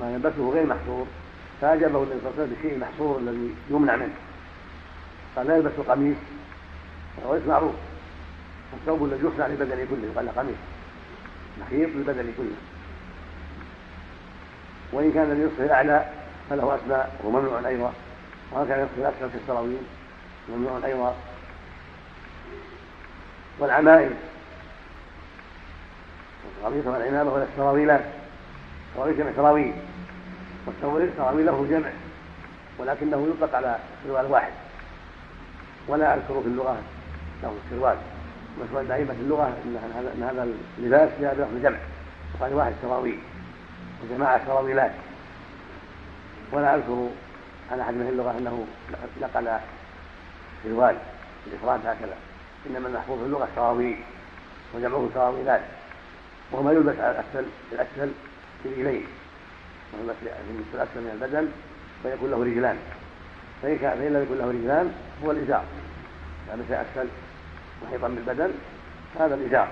ما يلبسه غير محصور فأجابه النبي صلى الله عليه وسلم بالشيء المحصور الذي يمنع منه. قال لا يلبس قميص وهو ليس معروف. الثوب الذي يصنع للبدن كله يقال له قميص. محيط للبدن كله. وإن كان الذي يصفه الأعلى فله أسماء وهو ممنوع أيضا. وهكذا كان يصفه الأسفل في السراويل ممنوع أيضا. والعمائم. القميص والعمامة سراويل جمع سراويل والسراويل له جمع ولكنه يطلق على سروال واحد. ولا أذكر في اللغة له السروال دائما في اللغة أن هذا اللباس جاء بلفظ جمع. وقال واحد سراويل وجماعة سراويلات ولا أذكر عن أحد من اللغة أنه نقل سروال. الإفراد هكذا. إنما المحفوظ في اللغة سراويل وجمعه سراويلات وهو ما يلبس على الأسفل الأسفل. ويلبس في الأسفل من البدن فيكون له رجلان. فإن كان فإن لم يكن له رجلان هو الإزار. لبس أسفل محيطا بالبدن هذا الإزار.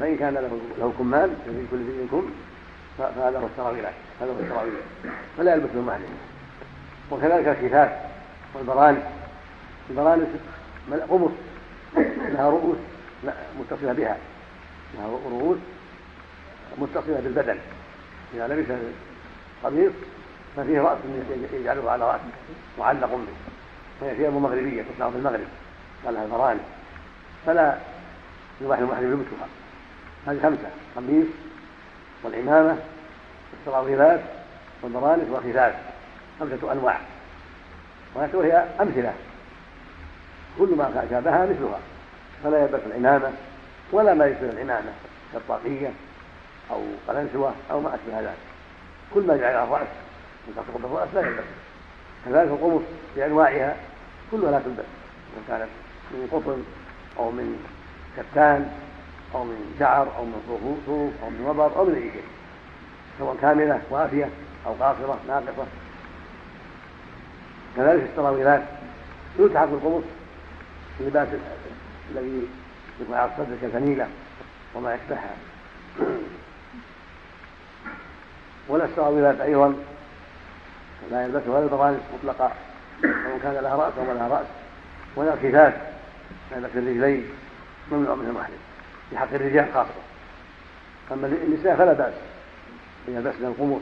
فإن كان له له كمان في كل ذي كم فهذا هو السراويلات هذا هو السراويل فلا يلبس المحرم وكذلك الكفاف والبرانس البرانس قمص. لها رؤوس متصلة بها. لها رؤوس متصلة بالبدن. إذا لبس قميص ففيه رأس يجعله على رأسه معلق به. وهي ثياب مغربية تصنع في المغرب قال لها البرانس فلا يباح المحرم يلبسها هذه خمسة قميص والعمامة والسراويلات والبرانس والخفاف. خمسة أنواع. وهي أمثلة. كل ما شابهها مثلها. فلا يلبس العمامة ولا ما يشبه العمامة كالطاقية أو قلنسوة أو ما أشبه ذلك. كل ما جعل الرأس من تسقط الرأس لا يلبس كذلك القمص بأنواعها كلها لا تلبس إن كانت من قطن أو من كتان أو من شعر أو من صوف أو من وبر أو من أي شيء. سواء كاملة وافية أو قاصرة ناقصة. كذلك السراويلات يلتحق بالقمص اللباس الذي يكون على الصدر كالفنيلة وما يشبهها. ولا السراويلات أيضا. لا يلبسها البرانس مطلقة سواء كان لها رأس أو لها رأس. ولا الكفاف يلبس الرجلين. ممنوع من المحرم في حق الرجال خاصة. أما النساء فلا بأس. أن يلبسن القمص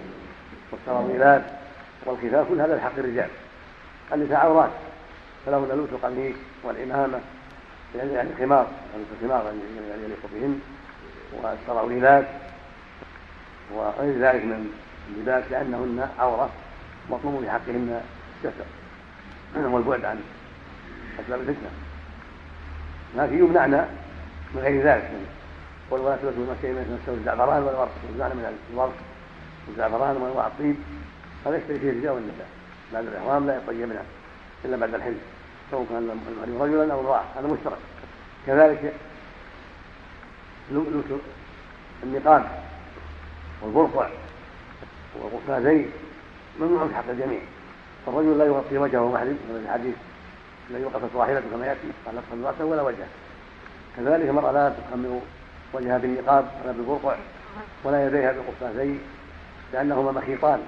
والسراويلات والخفاف. كل هذا لحق الرجال. النساء عورات. فلهن لبس القميص والعمامة يعني يعني الخمار. يعني الخمار يعني يليق بهن. والسراويلات وغير ذلك من اللباس لأنهن عورة مطلوب في حقهن الستر والبعد عن أسباب الفتنة لكن يمنعن من غير ذلك ولا تلبسوا من السوء الزعفران والورق يمنعن من الورق والزعفران وانواع الطيب هذا يشتري فيه الرجال والنساء بعد الاحرام لا يطيبن الا بعد الحلم سواء كان رجلا أو امراه هذا مشترك كذلك لبس النقاب والبرقع والقفازين ممنوع في حق الجميع. فالرجل لا يغطي وجهه محرم هذا الحديث لا يوقف راحلته كما يأتي قال لا تخمر راسه ولا وجهه كذلك المرأة لا تخمر وجهها بالنقاب ولا بالبرقع ولا يديها بالقفازين لأنهما مخيطان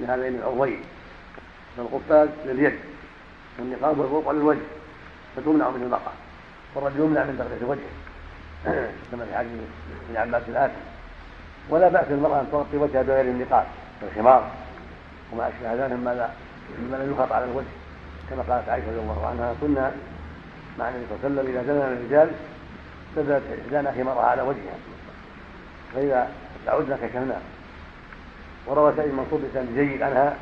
لهذين العضوين. فالقفاز لليد والنقاب والبرقع للوجه فتمنع من المراه والرجل يمنع من تغطية وجهه كما في حديث ابن عباس الآتي. ولا بأس للمراه أن تغطي وجهها بغير النقاب كالخمار وما أشبه ذلك مما مما لا يخاط على الوجه كما قالت عائشة رضي الله عنها كنا مع النبي صلى الله عليه وسلم إذا زلنا الرجال سدت احدانا خمارها على وجهها. فإذا تعودنا كشفنا. وروى سعيد منصور بسند جيد عنها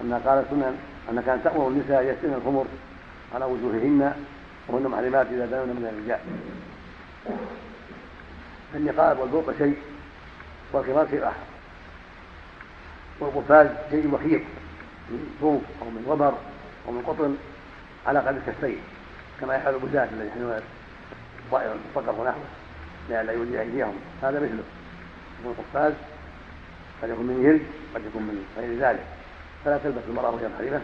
أنها قالت كنا انها كانت تأمر النساء يسن الخمر على وجوههن وهن محرمات إذا دنون من الرجال. النقاب والبوق شيء والخمار شيء اخر والقفاز شيء مخيط من صوف أو من وبر أو من قطن على قدر الكفين كما يفعل البزاة الذي يحملون طائر الصقر ونحوه لئلا يؤذي أيديهم. هذا مثله. يكون القفاز قد يكون من جلد قد يكون من غير ذلك. فلا تلبس المرأة وهي محرمة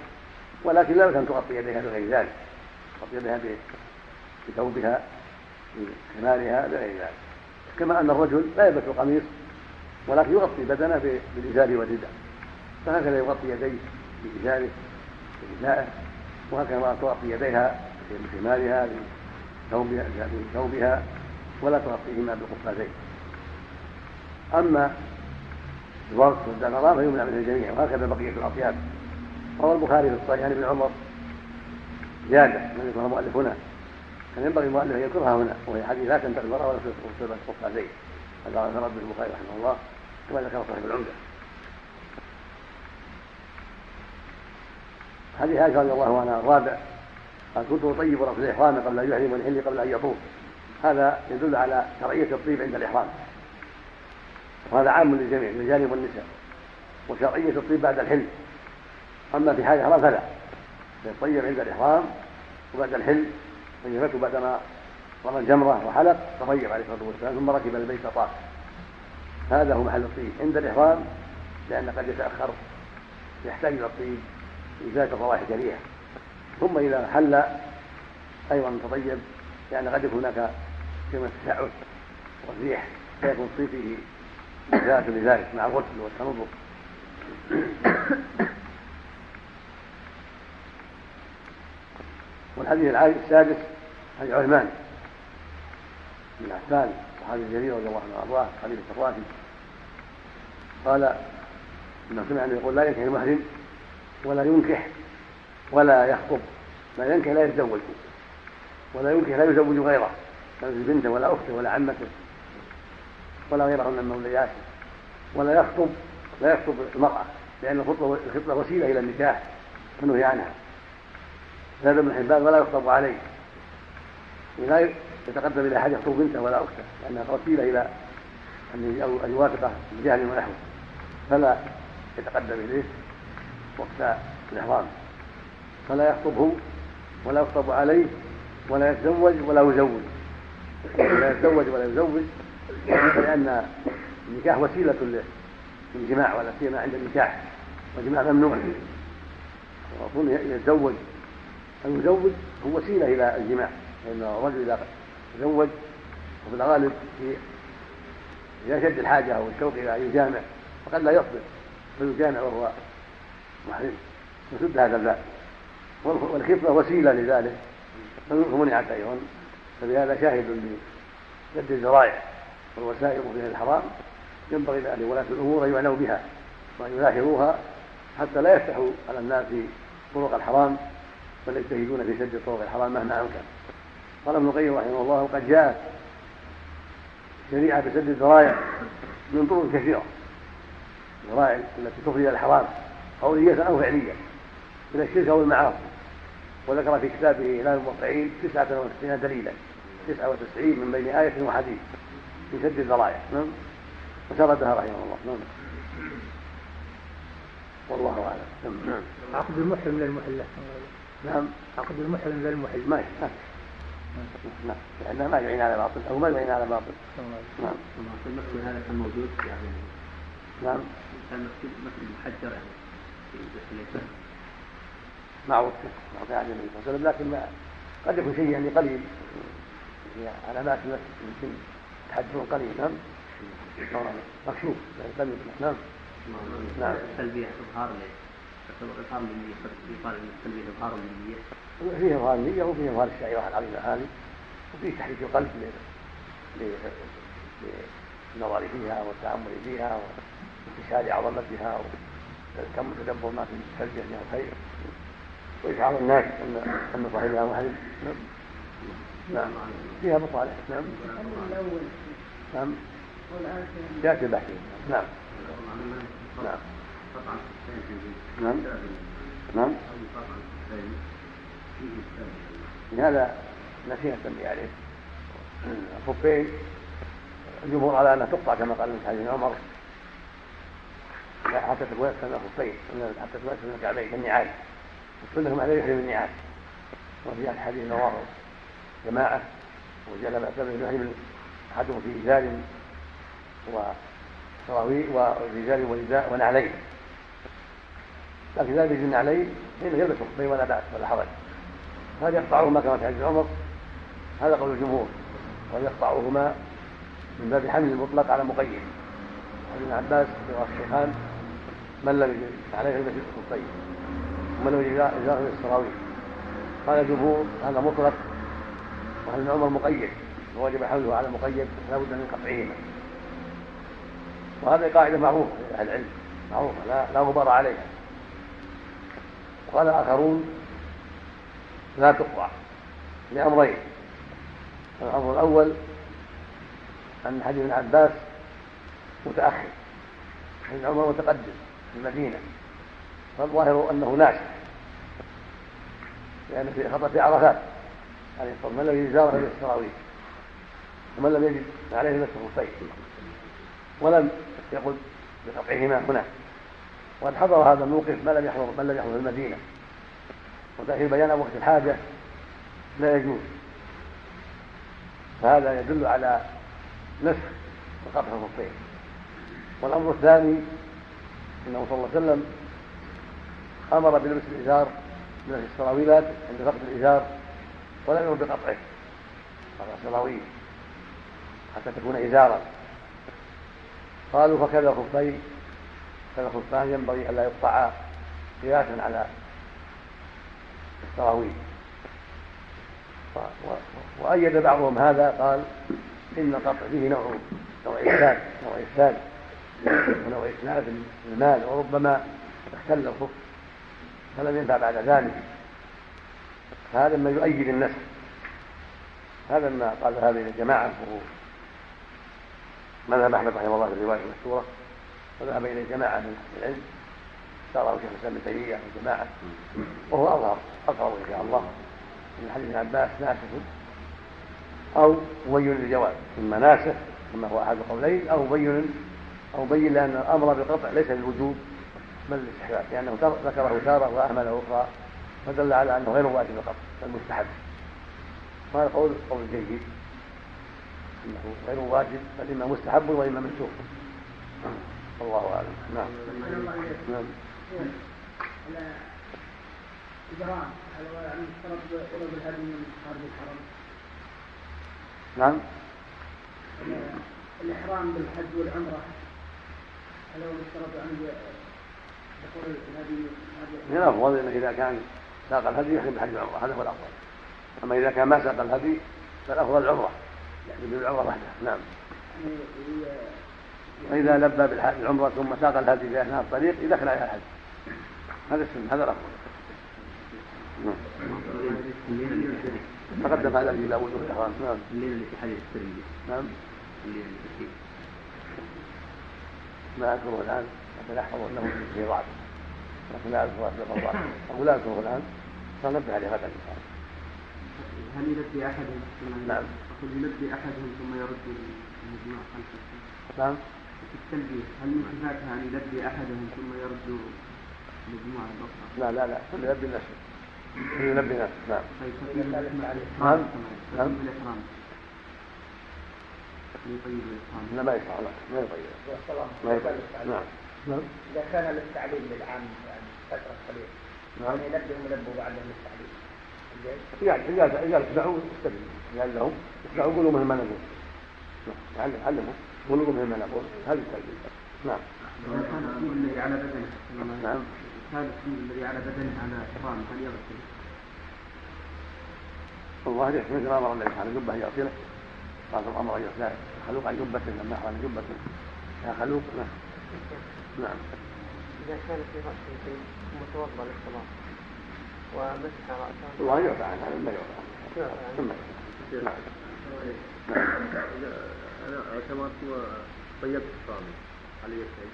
ولكن لا بأس أن تغطي يديها بغير ذلك. تغطي يديها بثوبها بخمارها بغير ذلك. كما أن الرجل لا يلبس القميص ولكن يغطي بدنه بالإزار والرداء فهكذا يغطي يديه بإزاره بردائه وهكذا المرأة تغطي يديها بشمالها بثوبها ولا تغطيهما بالقفازين أما الوقت والدقران فيمنع من الجميع وهكذا بقية الأطياب. روى البخاري في الصحيح عن ابن عمر زيادة من يذكرها المؤلف هنا. كان ينبغي المؤلف أن يذكرها هنا وهي حديث لا تنتقل المرأة ولا تلبس قفازين هذا رد البخاري رحمه الله. كما ذكر صاحب العمدة. حديث عائشة رضي الله عنها الرابع قال كنت أطيب رأس الإحرام قبل أن يحرم والحل قبل أن يطوف هذا يدل على شرعية الطيب عند الإحرام. وهذا عام للجميع للرجال والنساء. وشرعية الطيب بعد الحل. أما في حال الإحرام فلا. يطيب عند الإحرام وبعد الحل طيبته بعدما رمى الجمرة وحلق تطيب عليه الصلاة والسلام ثم ركب البيت طاف. هذا هو محل الطيب. عند الإحرام لأن قد يتأخر يحتاج إلى الطيب إزالة الروائح الكريهة ثم إذا حل أيضا تطيب لأن قد يكون هناك كلمة التسعد والريح فيكون الطيب فيه إزالة لذلك مع الغسل والتنظف. والحديث السادس حديث عثمان بن عفان. صحابي الجليل رضي الله عنه وأرضاه خليفه الراشد قال إنه سمع انه يقول لا ينكح المحرم ولا ينكح ولا يخطب لا ينكح لا يتزوج ولا ينكح لا يزوج غيره لا يزوج بنته ولا أخته ولا عمته ولا غيره من مولياته ولا يخطب لا يخطب المرأة لأن الخطبة الخطبة وسيلة إلى النكاح فنهي عنها زاد بن حبان ولا يخطب عليه. يتقدم إلى احد يخطب بنته ولا اخته لأنها وسيله إلى أن يوافقه بجهل ونحوه. فلا يتقدم إليه وقت الإحرام. فلا يخطبه ولا يخطب عليه ولا يتزوج ولا يزوج. لا يتزوج ولا يزوج لأن النكاح وسيلة للجماع ولا سيما عند النكاح والجماع ممنوع. وكون يتزوج. أو يزوج هو وسيلة إلى الجماع فإن الرجل إذا تزوج وفي الغالب في إذا شد الحاجة أو الشوق إلى أن يجامع فقد لا يصبر فيجامع وهو محرم. وسد هذا الباب. والخطبة وسيلة لذلك. فمنعت أيضا فبهذا شاهد لسد الذرائع والوسائل في الحرام. ينبغي لولاة الأمور أن يعنوا بها وأن يلاحظوها حتى لا يفتحوا على الناس طرق الحرام بل يجتهدون في سد طرق الحرام مهما أمكن. قال ابن القيم رحمه الله وقد جاءت شريعه بسد الذرائع من طرق كثيرة. الذرائع التي تفضي إلى الحرام قولية أو فعلية من الشرك أو المعاصي. وذكر في كتابه إعلام الموقعين 99 دليلا 99 من بين آية وحديث في سد الذرائع. نعم. وسردها رحمه الله. نعم. والله أعلم. نعم. عقد المحرم للمحلة. نعم. عقد المحرم للمحل ما نعم ما يعين على باطل أو ما يعين على باطل. نعم. المسجد هذا كان موجود يعني نعم. كان مسجد محجر يعني في مع وقته مع في عهد النبي صلى الله عليه وسلم لكن ما قد يكون شيء يعني قليل. في علامات المسجد يمكن تحجر قليل. نعم. مكشوف يعني قليل. نعم. نعم. تلبية إظهار تعتبر إظهار للنية يقال التلبية إظهار للنية فيه إظهار النية وفيه إظهار الشعيرة العظيمة هذه وفيه تحريك القلب للنظر فيها والتأمل فيها واستشهاد عظمتها وكم تدبر ما في التلبية من الخير وإشعار الناس أن أن صاحبها محرم نعم. نعم فيها مصالح نعم. نعم. يأتي البحث نعم. نعم نعم. نعم. لهذا نسينا التنبيه عليه الخفين الجمهور على أنها تقطع كما قال ابن حديث عمر حتى تكون اسفل الخفين حتى تكون اسفل الكعبين كالنعال والسنة ما لا يحرم النعال. وفي الحديث نوار جماعة. وجعل سبب يحرم أحدهم في إزار وسراويل ورجال ونداء ونعلين. لكن لا يجوز النعلين فإنه يلبس الخفين ولا بأس ولا حرج. هذا يقطعهما كما في حديث عمر؟ هذا قول الجمهور. ويقطعهما من باب حمل المطلق على مقيد؟ ابن عباس رواه الشيخان من لم يجد عليه المسجد الطيب ومن لم يجد ازاره السراويل. قال الجمهور هذا مطلق وهل ابن عمر مقيد؟ ووجب حمله على مقيد لا بد من قطعهما. وهذه قاعدة معروفة لأهل العلم معروفة لا لا غبار عليها. وقال آخرون لا تقطع لأمرين. الأمر الأول أن حديث ابن عباس متأخر ابن عمر متقدم في المدينة فالظاهر أنه ناسخ لأن في خطأ في عرفات. عليه الصلاه والسلام من لم يجد زاره السراويل؟ ومن لم يجد عليه نفسه الخفين ولم يقل بقطعهما هنا. وقد حضر هذا الموقف ما لم يحضر من لم يحضر المدينة. وتأخير بيان وقت الحاجة لا يجوز. فهذا يدل على نسخ وقطع الخفين والأمر الثاني أنه صلى الله عليه وسلم أمر بلبس الإزار من السراويلات عند فقد الإزار ولم يمر بقطعه. قطع السراويل حتى تكون إزارا. قالوا فكذا الخفين كذا الخفان ينبغي ألا يقطعا قياسا على التراويح. وأيد بعضهم هذا قال إن القطع فيه نوع نوع إفساد نوع إفساد ونوع إتلاف المال وربما اختل الخف فلم ينفع بعد ذلك. فهذا ما يؤيد النسخ. هذا ما قال هذه الجماعة وهو مذهب أحمد رحمه الله في الرواية المشهورة. وذهب إليه جماعة من العلم اختاره شيخ الإسلام ابن تيمية وجماعه وهو أظهر أظهر إن شاء الله من حديث ابن عباس ناسخ أو مبين للجواز اما ناسخ كما هو أحد القولين أو مبين أو مبين لأن الأمر بالقطع ليس للوجوب بل للاستحباب لأنه ذكره تارة واهمله أخرى فدل على أنه غير واجب القطع بل مستحب. وهذا قول قول جيد إنه غير واجب بل إما مستحب وإما منسوخ. والله أعلم. نعم. نعم. الهدي من خارج الحرم؟ نعم. الإحرام بالحج والعمرة هل هو يشترط عند دخول الهدي من الأفضل إذا كان ساق الهدي يحرم بالحج والعمرة هذا هو الأفضل. أما إذا كان ما ساق الهدي فالأفضل العمرة يحرم بالعمرة وحدة. نعم. يعني فإذا لبى بالعمرة ثم ساق الهدي في أثناء الطريق يدخل عليها الحج. هذا السنة هذا الأفضل تقدم هذا في داوود الإحرام. نعم. الليلة اللي في حديث السرية نعم. الليلة اللي في ما أذكره الآن لكن أحفظ أنه في ضعف. لكن لا أذكر أسباب الضعف. أو لا أذكره الآن سنبه عليه غدا إن شاء الله هل يلبي أحدهم؟ ثم نعم. أقول يلبي أحدهم ثم يرد المجموع خلفه نعم. التلبية هل من صفاتها أن يلبي أحدهم ثم يرد المجموعة الأخرى؟ لا لا لا. كل يلبي نفسه كل يلبي نفسه نعم. طيب نعم. نعم. الإحرام. لا ما يشرع لا ما يطيب ما يطيب نعم نعم. إذا كان للتعليم للعام يعني فترة قليلة. نعم. يعني ينبه منبه بعدهم للتعليم. قال قال اسمعوا استدلوا قال لهم اسمعوا قولوا مثل ما نقول. نعم. مثل ما نقول هذه التلبية نعم إذا كان الذي على بدنه نعم كان الطيب الذي على بدنه على إحرام هل يغسل؟ والله يحسن مثل ما أمر النبي على جبه يغسله قال أمر ان يغسل خلوق عن جبه لما احرم جبه يا خلوق نعم نعم إذا كان في رأسه متوضأ للصلاة ومسح رأسه والله يعفى عن هذا ما يعفى عنه ثم نعم أنا اعتمرت وطيبت إحرامي علي شيء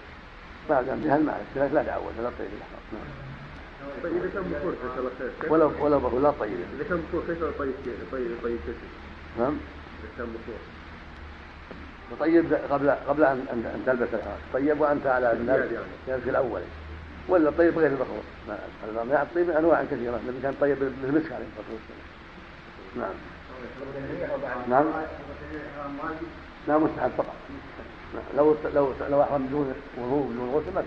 بعد ان بها الماء لا دعوة لا طيب الاحرام نعم طيب إذا كان بخور جزاك الله خير كيف- ولو ولو بقول لا طيب إذا كان بخور كيف طيب طيب طيب جسد نعم. إذا كان بخور وطيب قبل قبل أن أن أن تلبس الحرام طيب وأنت على الناس في الأول. ولا طيب غير المخروط ما الطيب أنواع كثيرة. النبي كان طيب بالمسك عليه الصلاة والسلام. نعم. نعم. لا مستحب فقط. لو لو لو أحرم بدون وضوء بدون غسل ما في.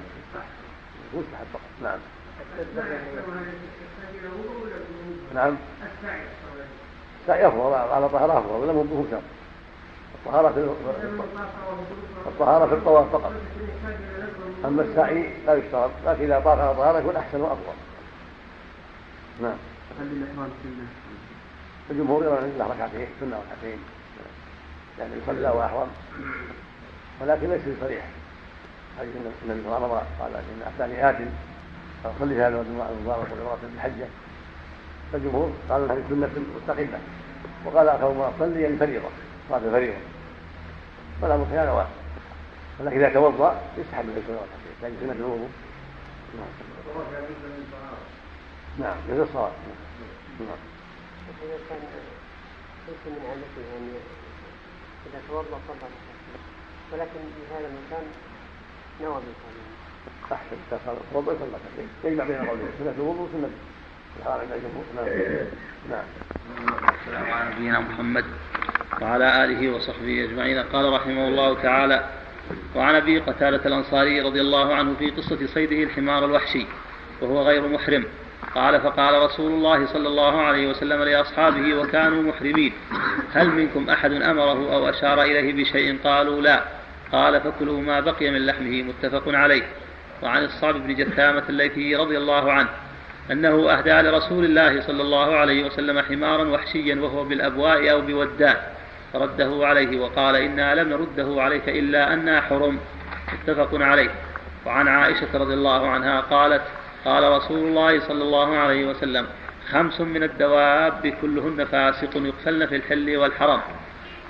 مستحب فقط. نعم. نعم. السعي أفضل على طهر أفضل ولا مو شرط الطهارة في الطهارة في الطواف فقط. أما السعي لا يشترط لكن إذا طاف على طهارة يكون أحسن وأفضل. نعم؟ الجمهور يرون له ركعتين سنة ركعتين. يعني يصلى وأحرم. ولكن ليس بصريح. حديث النبي صلى الله عليه وسلم قال إن أتاني آت فصلي هذا المبارك والعمرة بالحجة فالجمهور قالوا هذه سنة مستقلة. وقال آخر ما صلي يعني فريضة. صلاة والأمر في هذا واحد. ولكن إذا توضأ يستحب له يصلي ركعتين يعني سنة الوضوء. نعم نعم مثل الصلاة. نعم. إذا كان ليس من عادته يعني إذا توضأ صلى ولكن في هذا المكان نوى بالصلاة أحسن إذا ركعتين يجمع بين قولين سنة الوضوء وسنة الحرام. عند الجمهور نعم. نعم. والسلام على نبينا محمد وعلى آله وصحبه أجمعين. قال رحمه الله تعالى وعن أبي قتادة الأنصاري رضي الله عنه في قصة صيده الحمار الوحشي وهو غير محرم. قال فقال رسول الله صلى الله عليه وسلم لأصحابه وكانوا محرمين. هل منكم أحد أمره أو أشار إليه بشيء؟ قالوا لا. قال فكلوا ما بقي من لحمه متفق عليه. وعن الصعب بن جثامة الليثي رضي الله عنه أنه أهدى لرسول الله صلى الله عليه وسلم حمارا وحشيا وهو بالأبواء أو بودان فرده عليه وقال إنا لم نرده عليك إلا أنا حرم. متفق عليه. وعن عائشة رضي الله عنها قالت قال رسول الله صلى الله عليه وسلم خمس من الدواب كلهن فاسق يقتلن في الحل والحرم.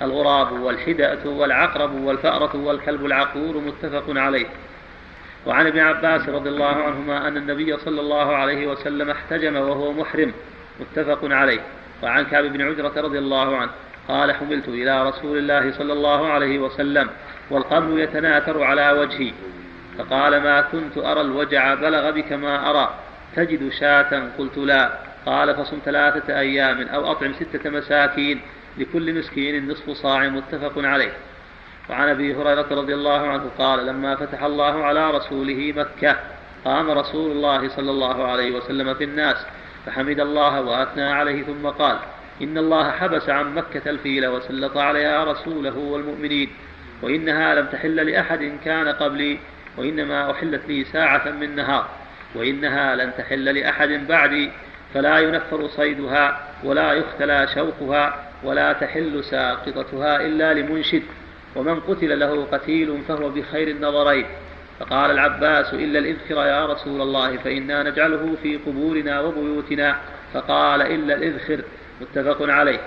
الغراب والحدأة والعقرب والفأرة والكلب العقور متفق عليه. وعن ابن عباس رضي الله عنهما أن النبي صلى الله عليه وسلم احتجم وهو محرم متفق عليه. وعن كعب بن عجرة رضي الله عنه قال حملت إلى رسول الله صلى الله عليه وسلم والقبل يتناثر على وجهي. فقال ما كنت أرى الوجع بلغ بك ما أرى. تجد شاة؟ قلت لا. قال فصم ثلاثة أيام أو أطعم ستة مساكين لكل مسكين نصف صاع متفق عليه. وعن أبي هريرة رضي الله عنه قال لما فتح الله على رسوله مكة قام رسول الله صلى الله عليه وسلم في الناس فحمد الله وأثنى عليه ثم قال إن الله حبس عن مكة الفيل وسلط عليها رسوله والمؤمنين وإنها لم تحل لأحد كان قبلي. وإنما أحلت لي ساعة من نهار وإنها لن تحل لأحد بعدي فلا ينفر صيدها ولا يختلى شوقها ولا تحل ساقطتها إلا لمنشد ومن قتل له قتيل فهو بخير النظرين. فقال العباس إلا الإذخر يا رسول الله فإنا نجعله في قبورنا وبيوتنا. فقال إلا الإذخر متفق عليه.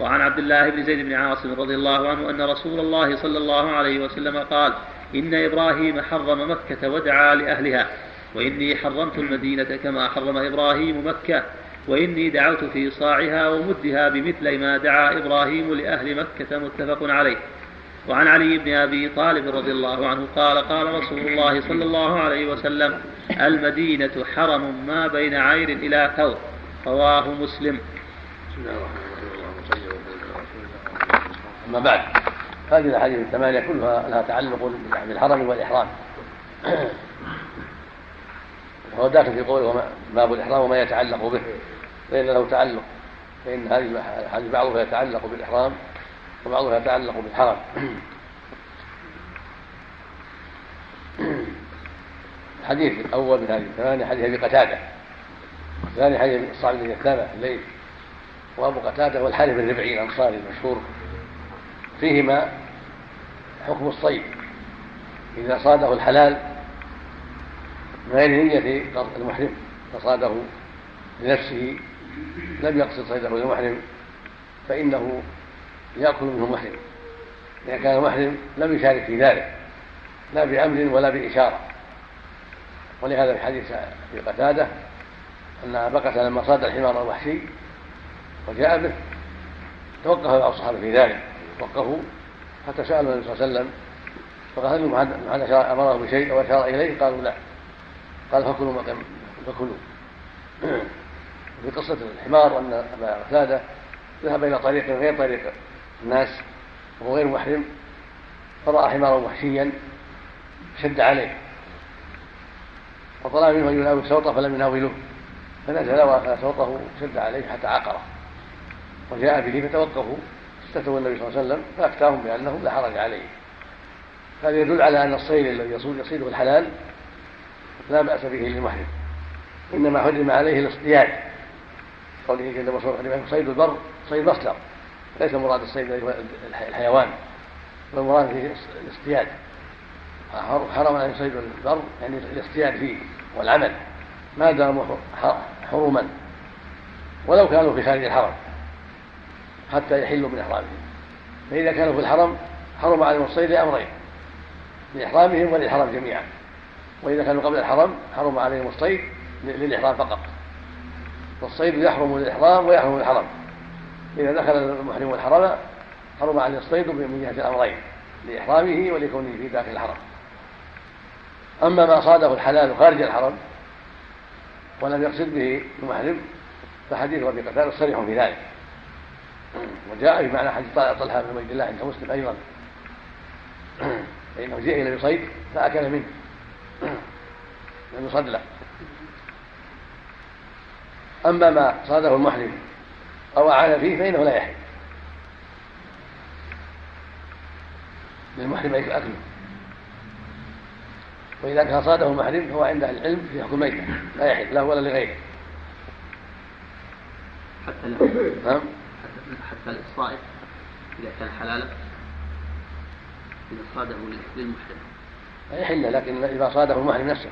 وعن عبد الله بن زيد بن عاصم رضي الله عنه أن رسول الله صلى الله عليه وسلم قال إن إبراهيم حرم مكة ودعا لأهلها وإني حرمت المدينة كما حرم إبراهيم مكة وإني دعوت في صاعها ومدها بمثل ما دعا إبراهيم لأهل مكة متفق عليه. وعن علي بن أبي طالب رضي الله عنه قال قال رسول الله صلى الله عليه وسلم المدينة حرم ما بين عير إلى ثور. رواه مسلم. بسم الله الرحمن الرحيم. أما بعد. هذه الاحاديث الثمانية كلها لها تعلق بالحرم والإحرام. وهو داخل في قوله باب الإحرام وما يتعلق به. فإن له تعلق فإن هذه الاحاديث بعضها يتعلق بالإحرام وبعضها يتعلق بالحرم. الحديث الأول من هذه الثمانية حديث أبي قتادة. الثاني حديث صعب بن يثامه الليل. وأبو قتادة هو الحارث بن ربعي الأنصاري المشهور. فيهما حكم الصيد. إذا صاده الحلال من غير نية المحرم فصاده لنفسه لم يقصد صيده للمحرم فإنه يأكل منه محرم. إذا كان محرم لم يشارك في ذلك لا بأمر ولا بإشارة. ولهذا في حديث في قتادة أن قتادة لما صاد الحمار الوحشي وجاء به توقف بعض الصحابة في ذلك وقفوا حتى سألوا النبي صلى الله عليه وسلم فقال هل محمد أمره بشيء أو أشار إليه؟ قالوا لا. قال فكلوا ما فكلوا. في قصة الحمار أن أبا قتادة ذهب إلى طريق غير طريق الناس وهو غير محرم فرأى حمارا وحشيا شد عليه. وطلب منه أن يناول صوته فلم يناوله. فنزل وأخذ صوته شد عليه حتى عقره. وجاء به فتوقفوا. استفتوا النبي صلى الله عليه وسلم فأفتاهم بأنه لا حرج عليه. هذا يدل على أن الصيد الذي يصيده الحلال لا بأس به للمحرم. إنما حرم عليه الاصطياد. قوله جل وعلا صيد البر صيد مصدر. ليس مراد الصيد الحيوان بل مراد فيه الاصطياد. حرم عليه صيد البر يعني الاصطياد فيه والعمل. ما داموا حرما ولو كانوا في خارج الحرم. حتى يحلوا من إحرامهم فإذا كانوا في الحرم حرم عليهم الصيد لأمرين لإحرامهم وللحرم جميعا. وإذا كانوا قبل الحرم حرم عليهم الصيد للإحرام فقط. فالصيد يحرم للإحرام ويحرم للحرم إذا دخل المحرم الحرم حرم عليه الصيد من جهة الأمرين لإحرامه ولكونه في داخل الحرم. أما ما صاده الحلال خارج الحرم ولم يقصد به المحرم فحديث أبي قتادة صريح في ذلك. وجاء في معنى حديث طلحة بن عبيد الله عند مسلم أيضا. فإنه جاء إلى بصيد فأكل منه. لم يصد له. أما ما صاده المحرم أو أعان فيه فإنه لا يحل. للمحرم أكله وإذا كان صاده المحرم فهو عند العلم في حكم ميتة لا يحل له ولا لغيره. حتى نعم. حتى الصائد إذا كان حلالا إذا صاده للمحرم. يحل لكن إذا صاده المحرم نفسه.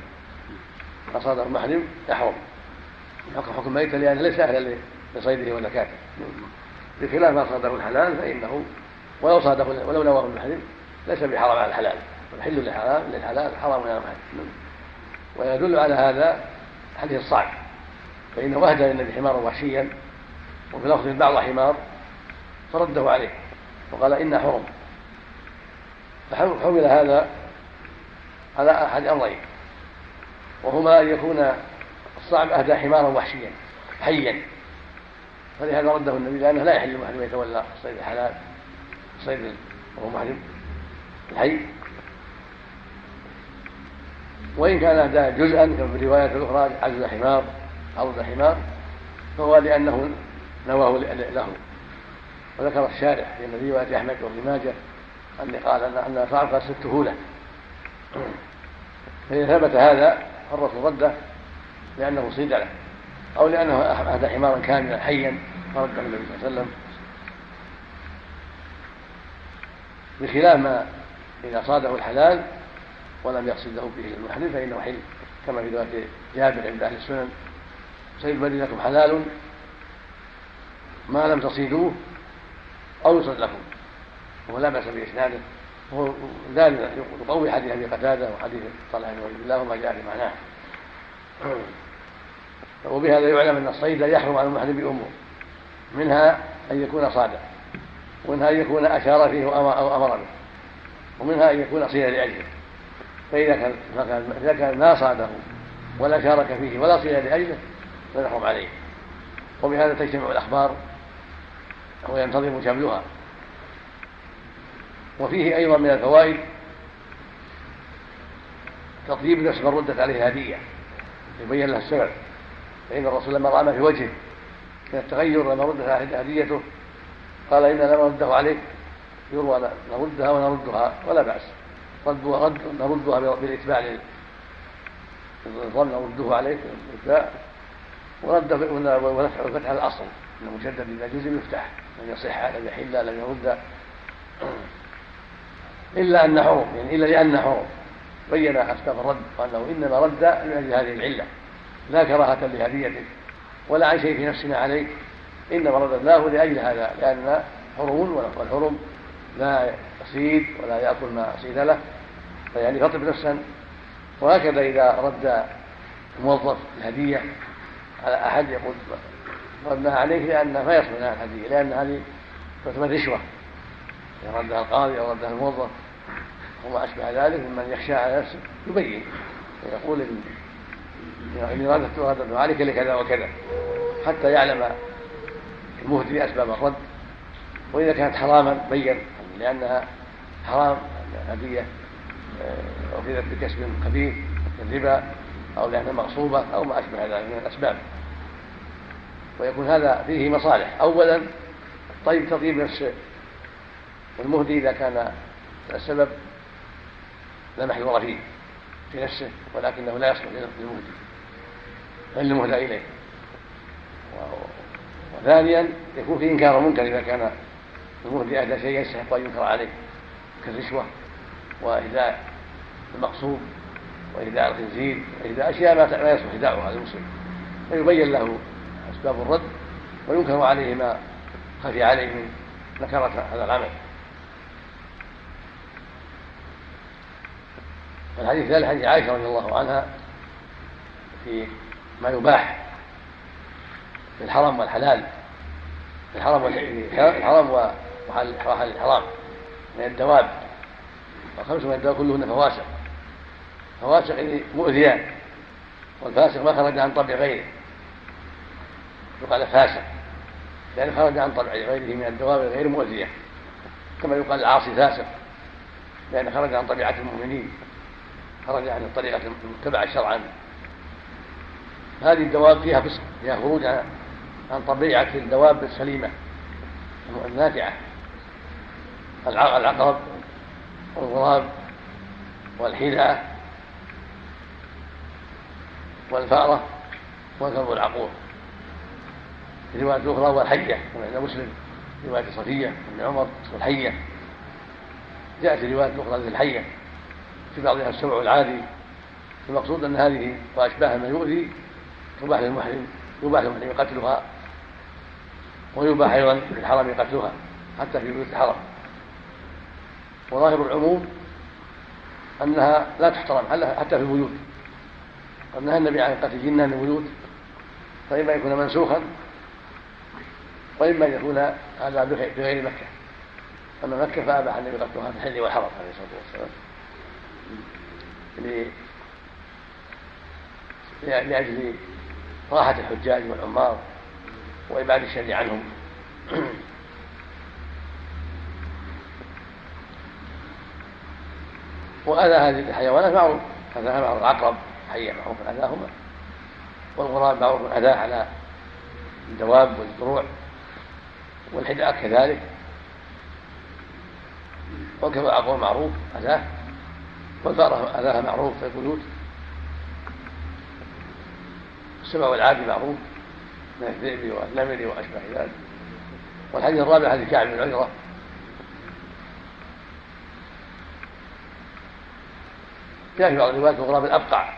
إذا صاده المحرم يحرم حكم حكم ميتة لأنه ليس أهلا لصيده وزكاته بخلاف ما صاده الحلال فإنه ولو صاده ولو نواه المحرم ليس بحرام على الحلال. والحل للحلال للحلال حرام على المحرم. ويدل على هذا حديث الصعب فإنه أهدى للنبي حمارا وحشيا وفي لفظ بعض حمار فرده عليه وقال إن حرم. فحمل هذا على أحد أمرين وهما أن يكون الصعب أهدى حمارا وحشيا حيا. فلهذا رده النبي لأنه لا يحل المحرم يتولى الصيد الحلال الصيد وهو محرم الحي. وإن كان أهدى جزءا كما في الرواية الأخرى عجز حمار عرض حمار فهو لأنه نواه له. وذكر الشارع في رواية أحمد وابن ماجه أن قال أن صعب قد سته له فإذا ثبت هذا فالرسول رده لأنه صيد له أو لأنه أهدى حمارا كاملا حيا فرده النبي صلى الله عليه وسلم. بخلاف ما إذا صاده الحلال ولم يقصده به المحرم فإنه حل. كما في رواية جابر عند أهل السنن صيد لكم حلال ما لم تصيدوه أو لكم وهو لا بأس بإسناده. وهو ذلك يقوي حديث أبي قتادة وحديث طلحة بن عبد الله وما جاء في معناه وبهذا يعلم أن الصيد لا يحرم على المحرم بأمور منها أن يكون صادا ومنها أن يكون أشار فيه أو أمر به. ومنها أن يكون صيدا لأجله. فإذا كان إذا كان ما صاده ولا شارك فيه ولا صيد لأجله فيحرم عليه. وبهذا تجتمع الأخبار. وينتظم شملها وفيه أيضا من الفوائد تطيب نفس من ردت عليه هدية يبين لها السبب. فإن الرسول لما رأى ما في وجهه من التغير لما ردت هديته قال إنا لم نرده عليك يروى نردها ونردها ولا بأس. ردها رد نردها بالإتباع للظن نرده عليك بالإتباع. ورد ونفع الأصل. أن المجدد إذا جزم يفتح لم يصح لم يحل لم يرد. إلا أن حرم يعني إلا لأن حرم بين أسباب الرد وأنه إنما رد أجل هذه العلة. لا كراهة لهديتك ولا عن شيء في نفسنا عليك. إنما رددناه لأجل هذا لأن حرم والحرم لا يصيد ولا يأكل ما صيد له. فيعني فطب نفسا. وهكذا إذا رد موظف الهدية على أحد يقول ردها عليه لأن ما يصل لها الهدية لأن هذه تعتبر رشوة. إذا ردها القاضي أو ردها الموظف وما أشبه ذلك ممن يخشى على نفسه يبين. ويقول إن رددت رددت عليك لكذا وكذا حتى يعلم المهدي أسباب الرد. وإذا كانت حراما بين لأنها حرام هدية أخذت بكسب خبيث كالربا أو لأنها مغصوبة أو ما أشبه ذلك من الأسباب. ويكون هذا فيه مصالح. أولا طيب تطيب نفس والمهدي إذا كان السبب لا محذور فيه في نفسه ولكنه لا يصلح للمهدي. بل للمهدى إليه. وثانيا يكون في إنكار المنكر إذا كان المهدي أهدى شيئا يستحق أن ينكر عليه كالرشوة وإهداء المقصود وإهداء الخنزير وإهداء أشياء ما يصلح إهداؤها للمسلم. فيبين له أسباب الرد وينكر عليه ما خفي عليه من نكرة هذا العمل. الحديث الثالث حديث عائشة رضي الله عنها في ما يباح في الحرم والحلال في الحرم الحرم وحال الحرام من الدواب. وخمس من الدواب كلهن فواسق فواسق يعني مؤذيان. والفاسق ما خرج عن طبع غيره. يقال فاسق لأنه خرج عن طبع غيره من الدواب غير مؤذية كما يقال العاصي فاسق لأنه خرج عن طبيعة المؤمنين خرج عن الطريقة المتبعة شرعا. هذه الدواب فيها فسق فيها خروج عن طبيعة الدواب السليمة النافعة العقرب والغراب والحذاء والفأرة والكلب العقور. في رواية أخرى والحية كما عند مسلم. رواية صفية بن عمر والحية. جاءت في رواية أخرى الحية. في بعضها السمع العادي. المقصود أن هذه وأشباهها من يؤذي يباح للمحرم يباح للمحرم قتلها ويباح أيضا في الحرم قتلها حتى في بيوت الحرم. وظاهر العموم أنها لا تحترم حتى في البيوت. قد نهى النبي عن قتل جنان البيوت فإما يكون منسوخا وإما أن يكون هذا بغير مكة. أما مكة فأباح النبي قتلها في الحل والحرم عليه الصلاة والسلام. لأجل راحة الحجاج والعمار وإبعاد الشر عنهم. وأذى هذه الحيوانات معروف أذاها معروف العقرب حية معروف أذاهما. والغراب معروف أذاه على الدواب والزروع والحداء كذلك. والكبر العقرب معروف أذاه. والفأرة أذاها معروف في البيوت. السبع والعادي معروف من الذئب والنمر وأشباه ذلك. والحديث الرابع حديث كعب بن عجره جاء في بعض الروايات الغراب الأبقع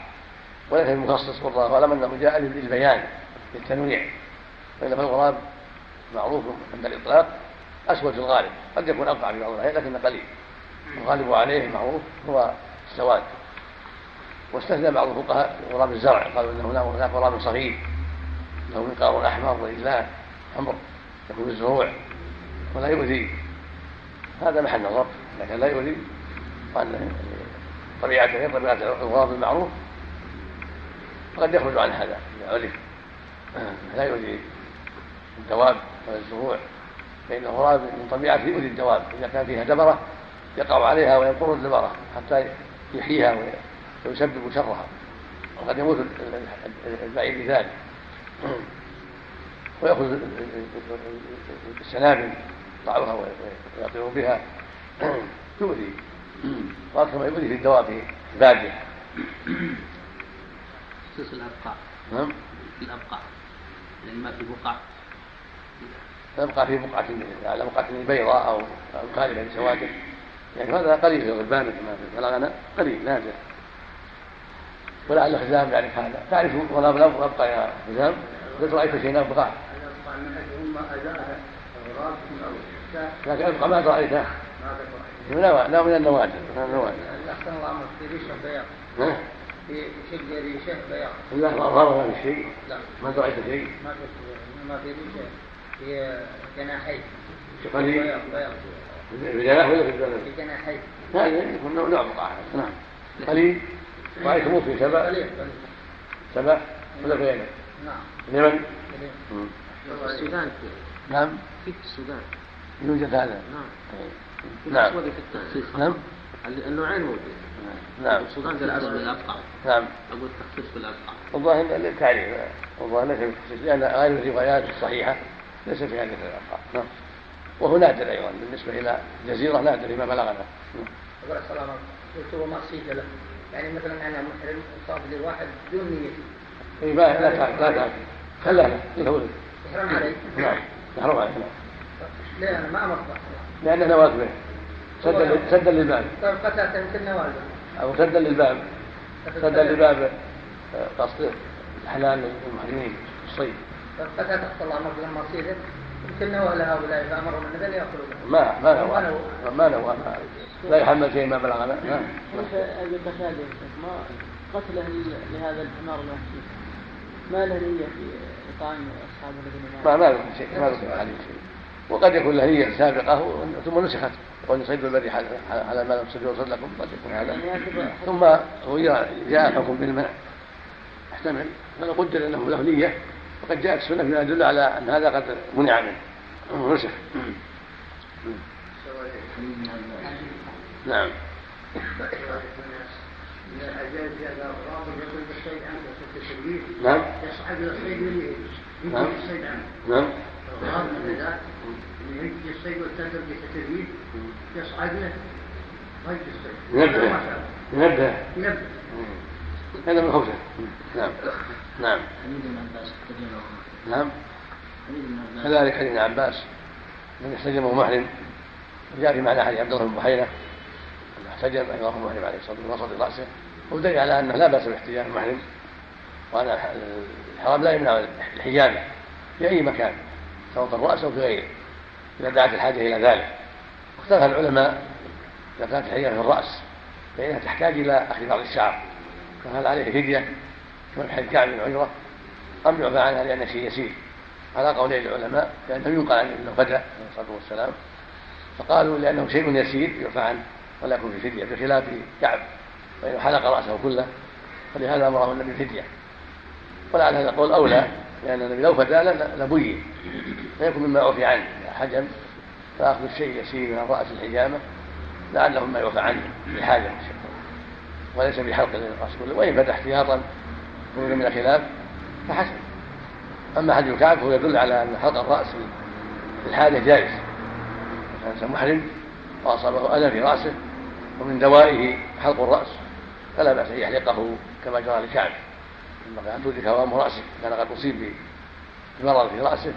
وليس المخصص والله أعلم أنه جاء للبيان للتنويع. فان الغراب معروف عند الإطلاق أسود في الغالب قد يكون ابقع في بعض الأحيان لكنه قليل. الغالب عليه معروف هو السواد. واستثنى بعض الفقهاء غراب الزرع قالوا إنه هناك غراب صغير. له منقار أحمر ورجلان حمر يكون الزروع ولا يؤذي. هذا محل نظر لكن لا يؤذي. وأن طبيعته غير طبيعة الغراب المعروف فقد يخرج عن هذا إذا عرف. لا يؤذي الدواب. ولا الزروع فإن الغراب من طبيعته يؤذي الدواب إذا كان فيها دبره يقع عليها وينقر الدبره حتى يحييها ويسبب شرها. وقد يموت البعير بذلك. ويأخذ السنابل يقطعها ويطير بها. تؤذي وأكثر ما يؤذي في الدواب البادية. خصوص الأبقاع نعم. الأبقاع لأن ما في بقع يبقى في بقعة على بقعة بيضاء أو خالفة لسواتر يعني هذا قليل في الغلبان كما في بلغنا قليل نادر ولعل حزام يعرف هذا. تعرف ولا أبقى يا حزام قد رأيت شيئا ابقى لكن أبقى ما رأيته. لا من النوادر من النوادر. احسن الله في ريشه بياض في شق ريشه بياض لا ما الشيء لا ما رأيت شيء. ما في ما في ريشه في جناحين قليل في جناح ولا في؟ في جناحين هذا يكون نوع بقعه نعم. قليل؟ رأيت في سبع؟ قليل قليل. سبع؟ ولا غيره نعم. اليمن. مم. في السودان في نعم. في السودان؟ يوجد هذا. نعم. في نعم. في التخصيص نعم. النوعين موجود نعم. السودان في الأسود بالأبقع نعم. أقول التخصيص بالأبقع الظاهر للتعريف الظاهر ليس بالتخصيص لأن غير الروايات الصحيحة ليس في هذه الألفاظ نعم. وهو نادر أيضا. بالنسبة إلى الجزيرة نادر فيما بلغنا. أقول السلام عليكم قلت هو ما صيد له. يعني مثلا أنا محرم صاد لي واحد بدون نيتي إي ما لا تعرف لا تعرف خلاه له يحرم علي؟ نعم. محروم عليه نعم. ليه أنا ما أمرت نواز به. سدا سدا للباب. طيب قتلت يمكن نوازل أو سدا للباب. سدا لباب آه، قصد احلال المحرمين الصيد قتلت أخت الله أمرت لما صيدت يمكن نوى لهؤلاء فأمرهم النبي أن يأكلوا منه. ما ما نوى. ما نوى. ما- لا يحمل شيء ما بلغنا. نعم يا أستاذ؟ ما قتله لهذا الحمار الوحشي؟ ما له نية في إطعام أصحابه الذين ما ما ذكر شيء ما ذكر عليه شيء. وقد يكون له نية سابقة ثم نسخت. وأن صيد البري على على ما لم يوصل لكم قد يكون هذا. يعني ثم غير جاء الحكم بالمنع احتمل. فلو قدر أنه له نية. وقد جاءت السنة فيما يدل على أن هذا قد منع منه. ونسخ نعم. نعم. نعم. نعم. يصعد له ينبه ينبه هذا من خوفه نعم. نعم. نعم. كذلك حديث ابن عباس. من احتجمه محرم وجاء في معنى حديث عبد الله بن بحيرة. انه احتجم أيضا محرم عليه الصلاة والسلام وسط رأسه. ودليل على أنه لا بأس باحتجام المحرم وأن الحرام لا يمنع الحجامه في أي مكان. سواء في الرأس أو في غيره. إذا دعت الحاجة إلى ذلك. اختلف العلماء إذا كانت الحجامه في الرأس. فإنها تحتاج إلى اخذ بعض الشعر. فهل عليه في حديث كعب بن عجرة أم يعفى عنها لأن شيء يسير. على قولي العلماء لأنه ينقل عن انه فدى عليه الصلاة والسلام فقالوا لأنه شيء يسير يعفى عنه ولا يكون في فدية بخلاف كعب فإنه حلق رأسه كله فلهذا أمره النبي فدية. ولعل هذا القول أولى لأن النبي لو فدى ل- لبين. فيكون مما عفي عنه حجم فأخذ الشيء يسير من رأس الحجامة لعله مما يعفى عنه لحاجة وليس بحلق الرأس كله وإن فتح احتياطا خروجا من الخلاف فحسن أما حديث كعب فهو يدل على أن حلق الرأس في الحاجة جائز. الإنسان محرم وأصابه أذى في رأسه ومن دوائه حلق الرأس فلا بأس أن يحلقه كما جرى لكعب لما كانت تدرك هوام رأسه كان قد أصيب بمرض في رأسه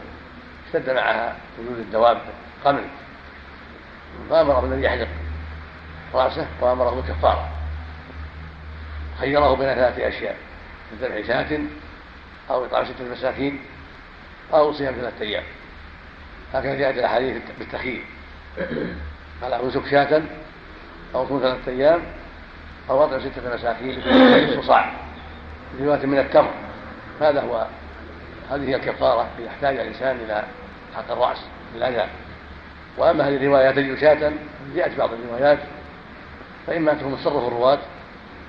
اشتد معها وجود الدواب قمل فأمره الذي يحلق رأسه وأمره بالكفارة. خيره بين ثلاثة أشياء من ذبح شاة أو إطعام ستة مساكين أو صيام ثلاثة أيام. هكذا جاءت الأحاديث بالتخيير. على أمسك شاة أو صوم ثلاثة أيام أو أطعم ستة مساكين صاع. رواية من التمر. هذا هو؟ هذه هي الكفارة إذا احتاج الإنسان إلى حق الرأس بالأذى وأما هذه الروايات تجد شاة جاءت بعض الروايات فإما أن تكون الرواة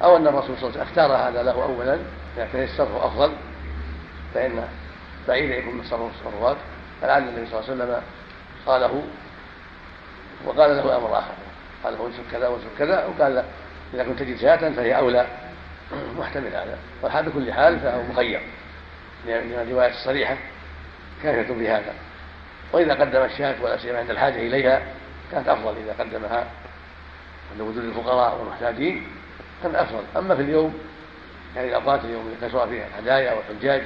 أو أن الرسول صلى الله عليه وسلم اختار هذا له أولا لكن الصرف أفضل فإن بعيد يكون من صرف الرواة فلعل النبي صلى الله عليه وسلم قاله وقال له أمر آخر قال له انسك كذا وانسك كذا وقال إذا كنت تجد شاة فهي أولى. محتمل هذا. والحال بكل حال فهو مخير لأن الرواية الصريحة كافية بهذا. وإذا قدم الشاة ولا سيما عند الحاجة إليها كانت أفضل إذا قدمها عند وجود الفقراء والمحتاجين. كان أفضل أما في اليوم يعني الأوقات اليوم اللي كثر فيها الهدايا والحجاج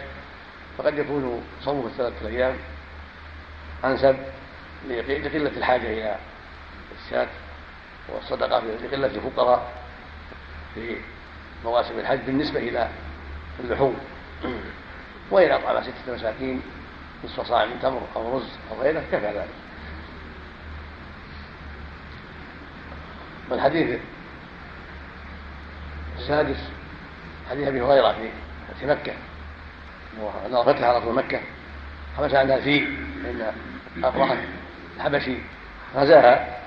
فقد يكون صومه الثلاثة أيام أنسب لقلة الحاجة إلى الشاة والصدقة لقلة الفقراء في مواسم الحج بالنسبة إلى اللحوم. وإن أطعم ستة مساكين نصف صاع من تمر أو رز أو غيره كفى ذلك. والحديث السادس حديث أبي هريرة في فتح مكة. انه فتح رسول مكة. حبس عنها الفيل فإن افرح الحبشي غزاها.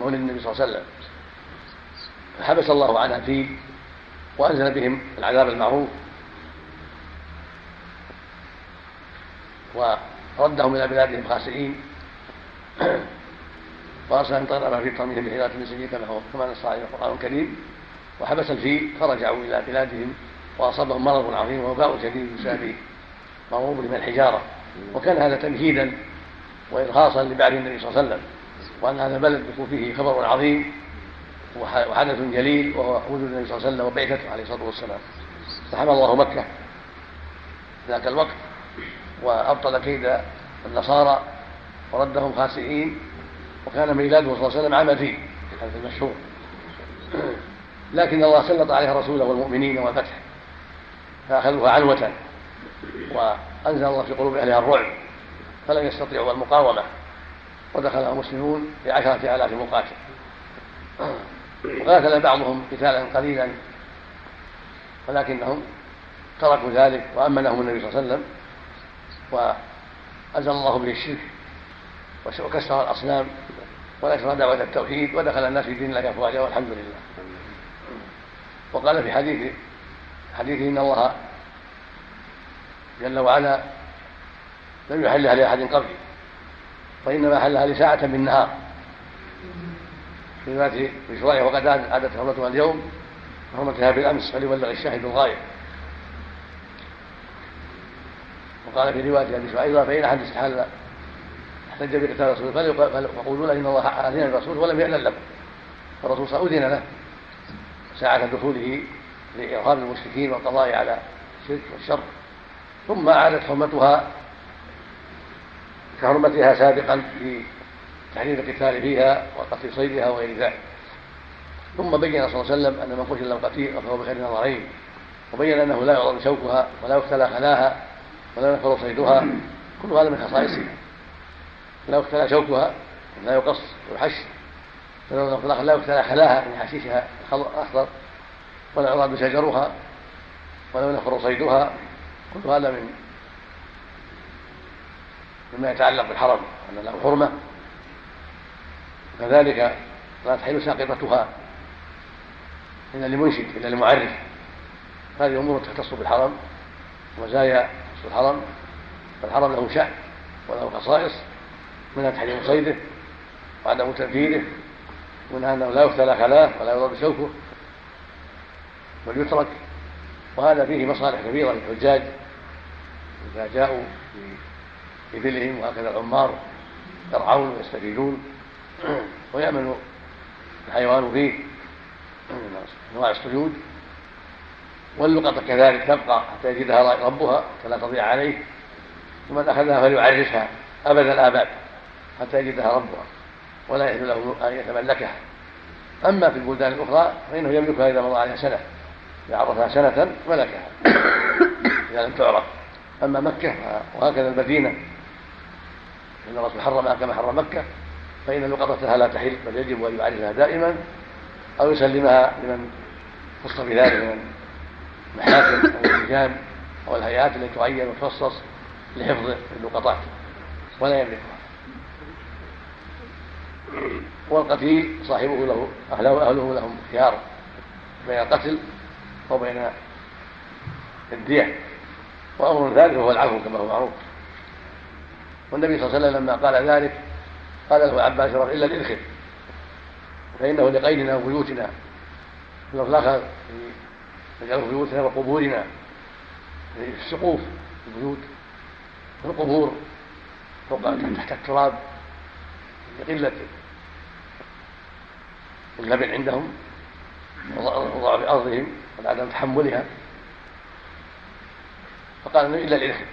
مولد النبي صلى الله عليه وسلم. فحبس الله عنها الفيل وأنزل بهم العذاب المعروف. وردهم إلى بلادهم خاسئين. ان طير في طميهم بحيرات من سجين كما نص عليه القرآن الكريم وحبس الفيل فرجعوا إلى بلادهم وأصابهم مرض عظيم ووباء شديد بسبب مرض من الحجارة. وكان هذا تمهيدا وإرخاصا لبعث النبي صلى الله عليه وسلم وأن هذا البلد يكون فيه خبر عظيم وحدث جليل وهو وجود النبي صلى الله عليه وسلم وبعثته عليه الصلاة والسلام. فحمى الله مكة ذاك الوقت وأبطل كيد النصارى وردهم خاسئين وكان ميلاده صلى الله عليه وسلم عام الفيل الحديث المشهور. لكن الله سلط عليها رسوله والمؤمنين والفتح فأخذوها عنوة وأنزل الله في قلوب أهلها الرعب فلم يستطيعوا المقاومة ودخلها المسلمون بعشرة آلاف مقاتل. وقاتل بعضهم قتالا قليلا ولكنهم تركوا ذلك وأمنهم النبي صلى الله عليه وسلم وأزل الله به الشرك. وكسر الأصنام ونشر دعوة التوحيد ودخل الناس في دين الله أفواجا والحمد لله. وقال في حديث حديثه إن الله جل وعلا لم يحلها لأحد قبلي وإنما حلها لساعة من نهار في ذات مشروعها وقد عادت حرمتها اليوم حرمتها بالأمس فليبلغ الشاهد الغاية. وقال في رواية أبي أيضا فإن أحد استحل احتج بقتال الرسول فيقولون إن الله أذن للرسول ولم يأذن لكم فالرسول صلى أذن له. ساعة دخوله لإرهاب المشركين والقضاء على الشرك والشر. ثم عادت حرمتها كحرمتها سابقا في تحريم القتال فيها وقتل صيدها وغير ذلك. ثم بين صلى الله عليه وسلم أن من قتل له قتيل فهو بخير نظرين وبين أنه لا يعظم شوكها ولا يختلى خلاها ولا ينفر صيدها. كل هذا من خصائصها. لا يختلى شوكها لا يقص ويحش لا يختلى خلاها من حشيشها الاخضر ولا يعرض شجرها ولا ينفر صيدها. كل هذا من مما يتعلق بالحرم أن له حرمة. كذلك لا تحل ساقطتها إلا لمنشد إلا لمعرف. هذه أمور تختص بالحرم ومزايا الحرم. فالحرم له شأن وله خصائص. منها تحريم صيده وعدم تنفيذه ومنها أنه لا يختلى خلاه ولا يضرب شوكه بل يترك وهذا فيه مصالح كبيرة للحجاج إذا جاءوا بإبلهم وهكذا العمار يرعون ويستفيدون ويأمن الحيوان فيه أنواع الصيود واللقطة كذلك تبقى حتى يجدها ربها فلا تضيع عليه ومن أخذها فليعرفها أبد الآباد. حتى يجدها ربها ولا يحل له أن يتملكها. أما في البلدان الأخرى فإنه يملكها إذا مضى عليها سنة. إذا عرفها سنة ملكها. إذا لم تعرف. أما مكة وهكذا المدينة. إن الرسول حرمها كما حرم مكة. فإن لقطتها لا تحل بل يجب أن يعرفها دائما أو يسلمها لمن خص بذلك من المحاكم أو اللجان أو الهيئات التي تعين وتخصص لحفظ اللقطات ولا يملكها. والقتيل صاحبه له أهله, أهله لهم خيار بين القتل وبين الدية. وأمر ذلك هو العفو كما هو معروف. والنبي صلى الله عليه وسلم لما قال ذلك قال له عباس إلا الإذخر فإنه لقيدنا وبيوتنا في الآخر نجعله في بيوتنا وقبورنا في السقوف البيوت في القبور فوق تحت التراب لقلة اللبن عندهم وضعف أرضهم وعدم تحملها. فقال إلا الإذخر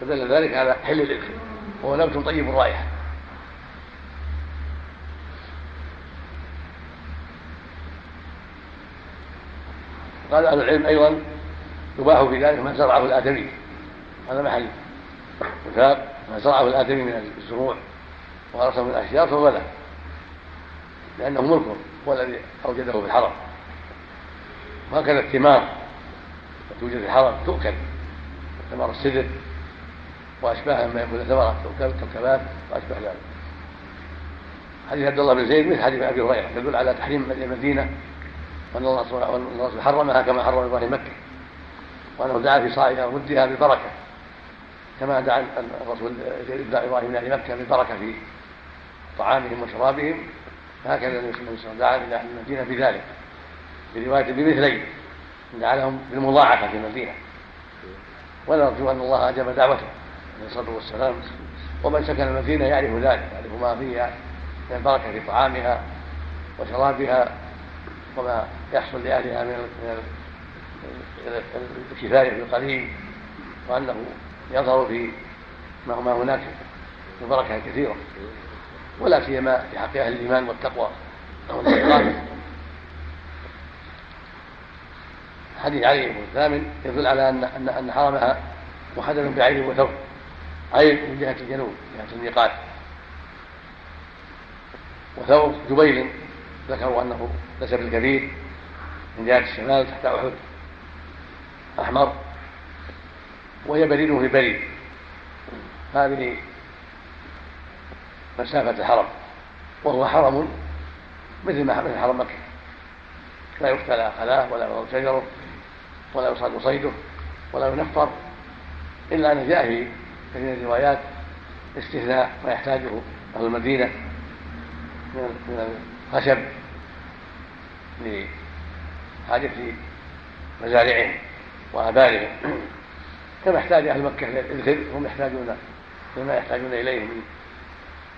فدل ذلك على حل الإذخر وهو نبت طيب الرائحة قال أهل العلم أيضا يباح في ذلك ما زرعه الآدمي. هذا محل. وثاب ما زرعه الآدمي من الزروع. وغرسه من الأشجار فهو له. لأنه ملكه هو الذي أوجده في الحرم. وهكذا الثمار توجد في الحرم تؤكل. ثمار السدر وأشباهها مما يكون ثمرة كالكباب وأشبه ذلك. حديث عبد الله بن زيد مثل حديث أبي هريرة يدل على تحريم المدينة وأن الله حرمها كما حرم إبراهيم مكة. وأنه دعا في صاعها ومدها ببركة. كما دعا الرسول إبراهيم لأهل مكة بالبركة في طعامهم وشرابهم. هكذا النبي صلى الله عليه وسلم دعا إلى أهل المدينة بذلك في رواية بمثلين دعا لهم بالمضاعفة في المدينة. ونرجو أن الله أجاب دعوته عليه الصلاة والسلام. ومن سكن المدينة يعرف ذلك يعرف ما فيها من البركة في طعامها وشرابها وما يحصل لأهلها من الكفاية بالقليل وأنه يظهر في ما هناك من بركه كثيرة. ولا سيما في حق أهل الإيمان والتقوى. والاستقامه حديث علي بن الثامن يدل على ان ان أن حرمها محدد بعين وثوب. عين من جهة الجنوب جهة الميقات وثوب جبيل ذكروا أنه نسب الكبير من جهة الشمال تحت أحد. أحمر. وهي بريد في بريد. هذه مسافة الحرم. وهو حرم مثل ما مثل حرم مكة. لا يقتلى خلاه ولا يضرب شجره ولا يصاد صيده ولا ينفر إلا أن جاء في كثير من الروايات استثناء ما يحتاجه أهل المدينة من الخشب لحاجة مزارعهم وآبارهم كما احتاج أهل مكة للذر هم يحتاجون لما يحتاجون إليه من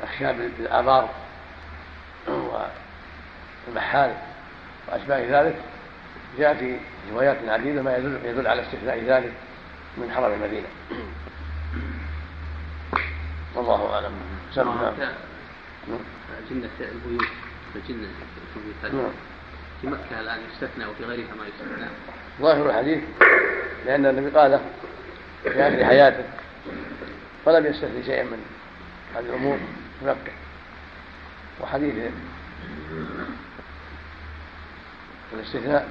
أخشاب الآبار والمحال وأشباه ذلك جاء في روايات عديدة ما يدل, يدل على استثناء ذلك من حرم المدينة. والله أعلم. سمع جنة البيوت جنة البيوت نعم. في مكة الآن يستثنى وفي غيرها ما يستثنى. ظاهر الحديث لأن النبي قال في آخر حياته فلم يستثني شيئا من هذه الأمور. مكة وحديث الاستثناء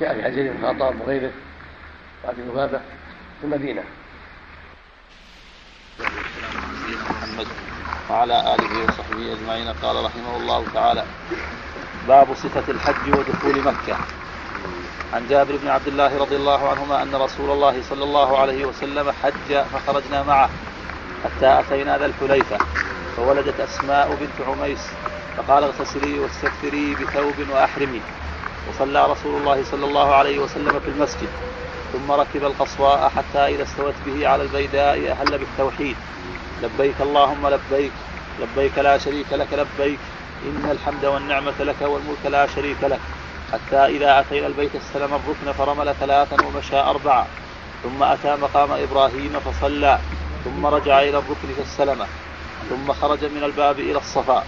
جاء في حديث بن الخطاب وغيره وابي لبابه في المدينة. محمد وعلى آله وصحبه أجمعين قال رحمه الله تعالى باب صفة الحج ودخول مكة. عن جابر بن عبد الله رضي الله عنهما أن رسول الله صلى الله عليه وسلم حج فخرجنا معه حتى أتينا ذا الحليفة. فولدت أسماء بنت عميس فقال اغتسلي واستكثري بثوب وأحرمي. وصلى رسول الله صلى الله عليه وسلم في المسجد ثم ركب القصواء حتى إذا استوت به على البيداء أهل بالتوحيد. لبيك اللهم لبيك لبيك لا شريك لك لبيك إن الحمد والنعمة لك والملك لا شريك لك. حتى إذا أتينا البيت استلم الركن فرمل ثلاثا ومشى أربعة ثم أتى مقام إبراهيم فصلى ثم رجع إلى الركن فاستلمه. ثم خرج من الباب إلى الصفا.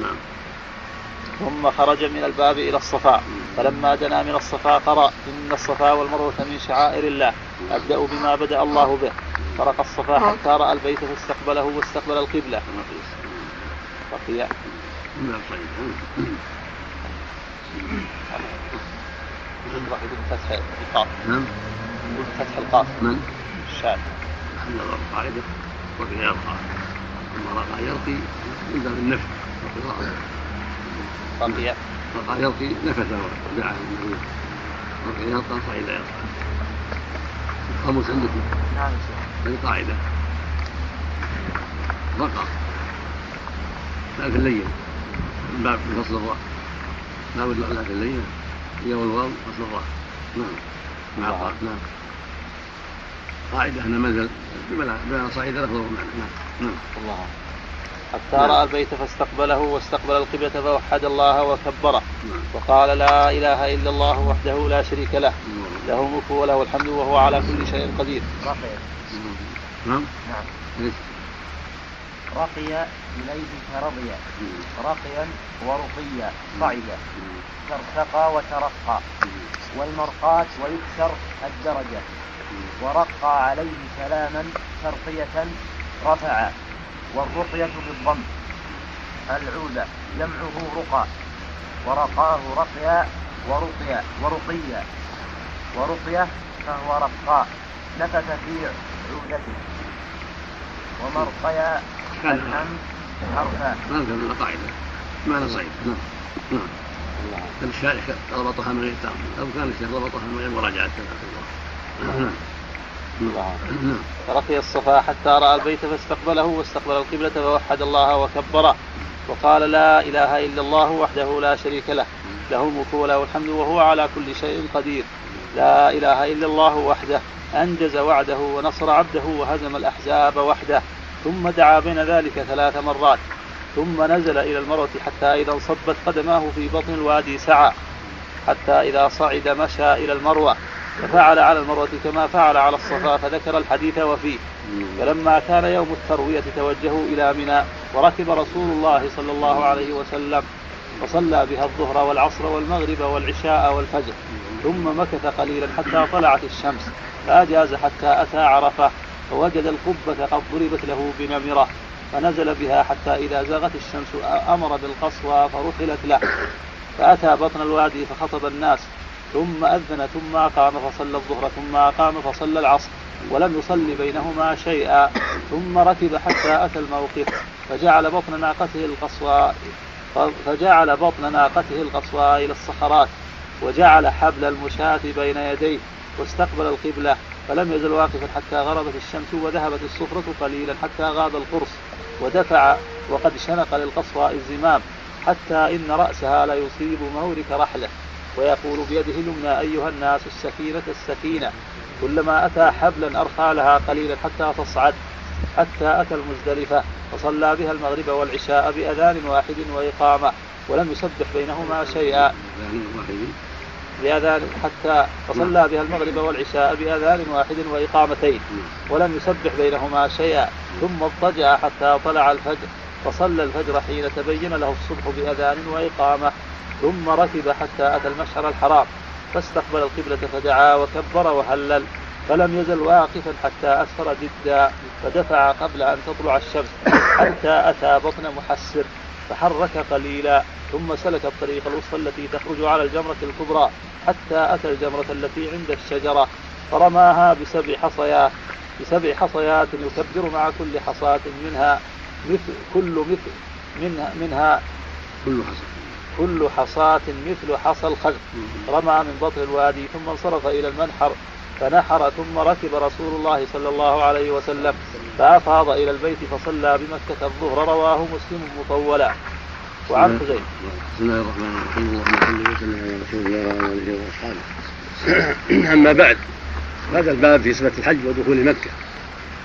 نعم. ثم خرج من الباب إلى الصفا. فلما دنا من الصفا قرأ إن الصفا والمروة من شعائر الله. أبدأ بما بدأ الله به. فرق الصفا حتى رأى البيت فاستقبله واستقبل القبلة. بقي. فتح القاف. نعم. فتح القاف. من؟ الشاذ وفي يرقى ثم رقى يرقي من باب النفس رقي رقى يرقي نفثه ودعا النبي رقي يرقى صعد يرقى قاموس عندكم نعم هذه قاعدة رقى لا في الليل من باب فصل الراء باب لا في الليل هي والواو فصل الراء نعم مع نعم. نعم قاعدة أن منزل بمعنى صعيد لفظه معنى نعم نعم. الله. حتى نعم. رأى البيت فاستقبله واستقبل القبلة فوحد الله وكبره. نعم. وقال لا إله إلا الله وحده لا شريك له. نعم. له الملك وله الحمد وهو على كل شيء قدير. رقي نعم. نعم. رقي إليه فرضي رقيا ورقيا صعد ترتقى وترقى. والمرقاة ويكسر الدرجة. ورقى عليه كلاما ترقية رفع والرقية بالضم العودة جمعه رقى ورقاه رقيا ورقيا ورقيا ورقية فهو رقاء نفث في عودته. ومرقيا الحمد حرفا ما كان القاعدة ما نصيب نعم نعم. كان الشارع ربطها من غير تأمل أو كان الشيخ ربطها من غير مراجعة. نعم فرقي الصفا حتى رأى البيت فاستقبله واستقبل القبلة فوحد الله وكبره. وقال لا إله إلا الله وحده لا شريك له له الملك وله الحمد وهو على كل شيء قدير. لا إله إلا الله وحده أنجز وعده ونصر عبده وهزم الأحزاب وحده. ثم دعا بين ذلك ثلاث مرات. ثم نزل إلى المروة حتى إذا انصبت قدماه في بطن الوادي سعى حتى إذا صعد مشى إلى المروة. ففعل على المروة كما فعل على الصفا فذكر الحديث وفيه. فلما كان يوم التروية توجهوا إلى منى وركب رسول الله صلى الله عليه وسلم فصلى بها الظهر والعصر والمغرب والعشاء والفجر ثم مكث قليلا حتى طلعت الشمس. فأجاز حتى أتى عرفة فوجد القبة قد ضربت له بنمرة فنزل بها حتى إذا زاغت الشمس أمر بالقصوى فرحلت له. فأتى بطن الوادي فخطب الناس ثم أذن ثم أقام فصلى الظهر ثم أقام فصلى العصر ولم يصلي بينهما شيئا. ثم ركب حتى أتى الموقف فجعل بطن ناقته القصوى فجعل بطن ناقته القصوى إلى الصخرات وجعل حبل المشاة بين يديه واستقبل القبلة فلم يزل واقفا حتى غربت الشمس وذهبت الصفرة قليلا حتى غاب القرص ودفع وقد شنق للقصوى الزمام حتى إن رأسها لا يصيب مورك رحله. ويقول بيده اليمنى أيها الناس السكينة السكينة كلما أتى حبلا أرخى لها قليلا حتى تصعد حتى أتى المزدلفة فصلى بها المغرب والعشاء بأذان واحد وإقامة ولم يسبح بينهما شيئا. بأذان حتى فصلى بها المغرب والعشاء بأذان واحد وإقامتين ولم يسبح بينهما شيئا. ثم اضطجع حتى طلع الفجر فصلى الفجر حين تبين له الصبح بأذان وإقامة. ثم ركب حتى أتى المشعر الحرام. فاستقبل القبلة فدعا وكبر وهلل فلم يزل واقفا حتى أسفر جدا فدفع قبل أن تطلع الشمس حتى أتى بطن محسر فحرك قليلا ثم سلك الطريق الوسطى التي تخرج على الجمرة الكبرى حتى أتى الجمرة التي عند الشجرة فرماها بسبع حصيات بسبع حصيات يكبر مع كل حصاة منها مثل كل مثل منها منها كل حصى كل حصاة مثل حصى الخز رمى من بطن الوادي ثم انصرف إلى المنحر فنحر ثم ركب رسول الله صلى الله عليه وسلم فأفاض إلى البيت فصلى بمكة الظهر. رواه مسلم مطولا. وعن خزيمة. بسم الله الرحمن الرحيم. اللهم صل وسلم على رسول الله وعلى آله وأصحابه. أما بعد هذا الباب في صفة الحج ودخول مكة.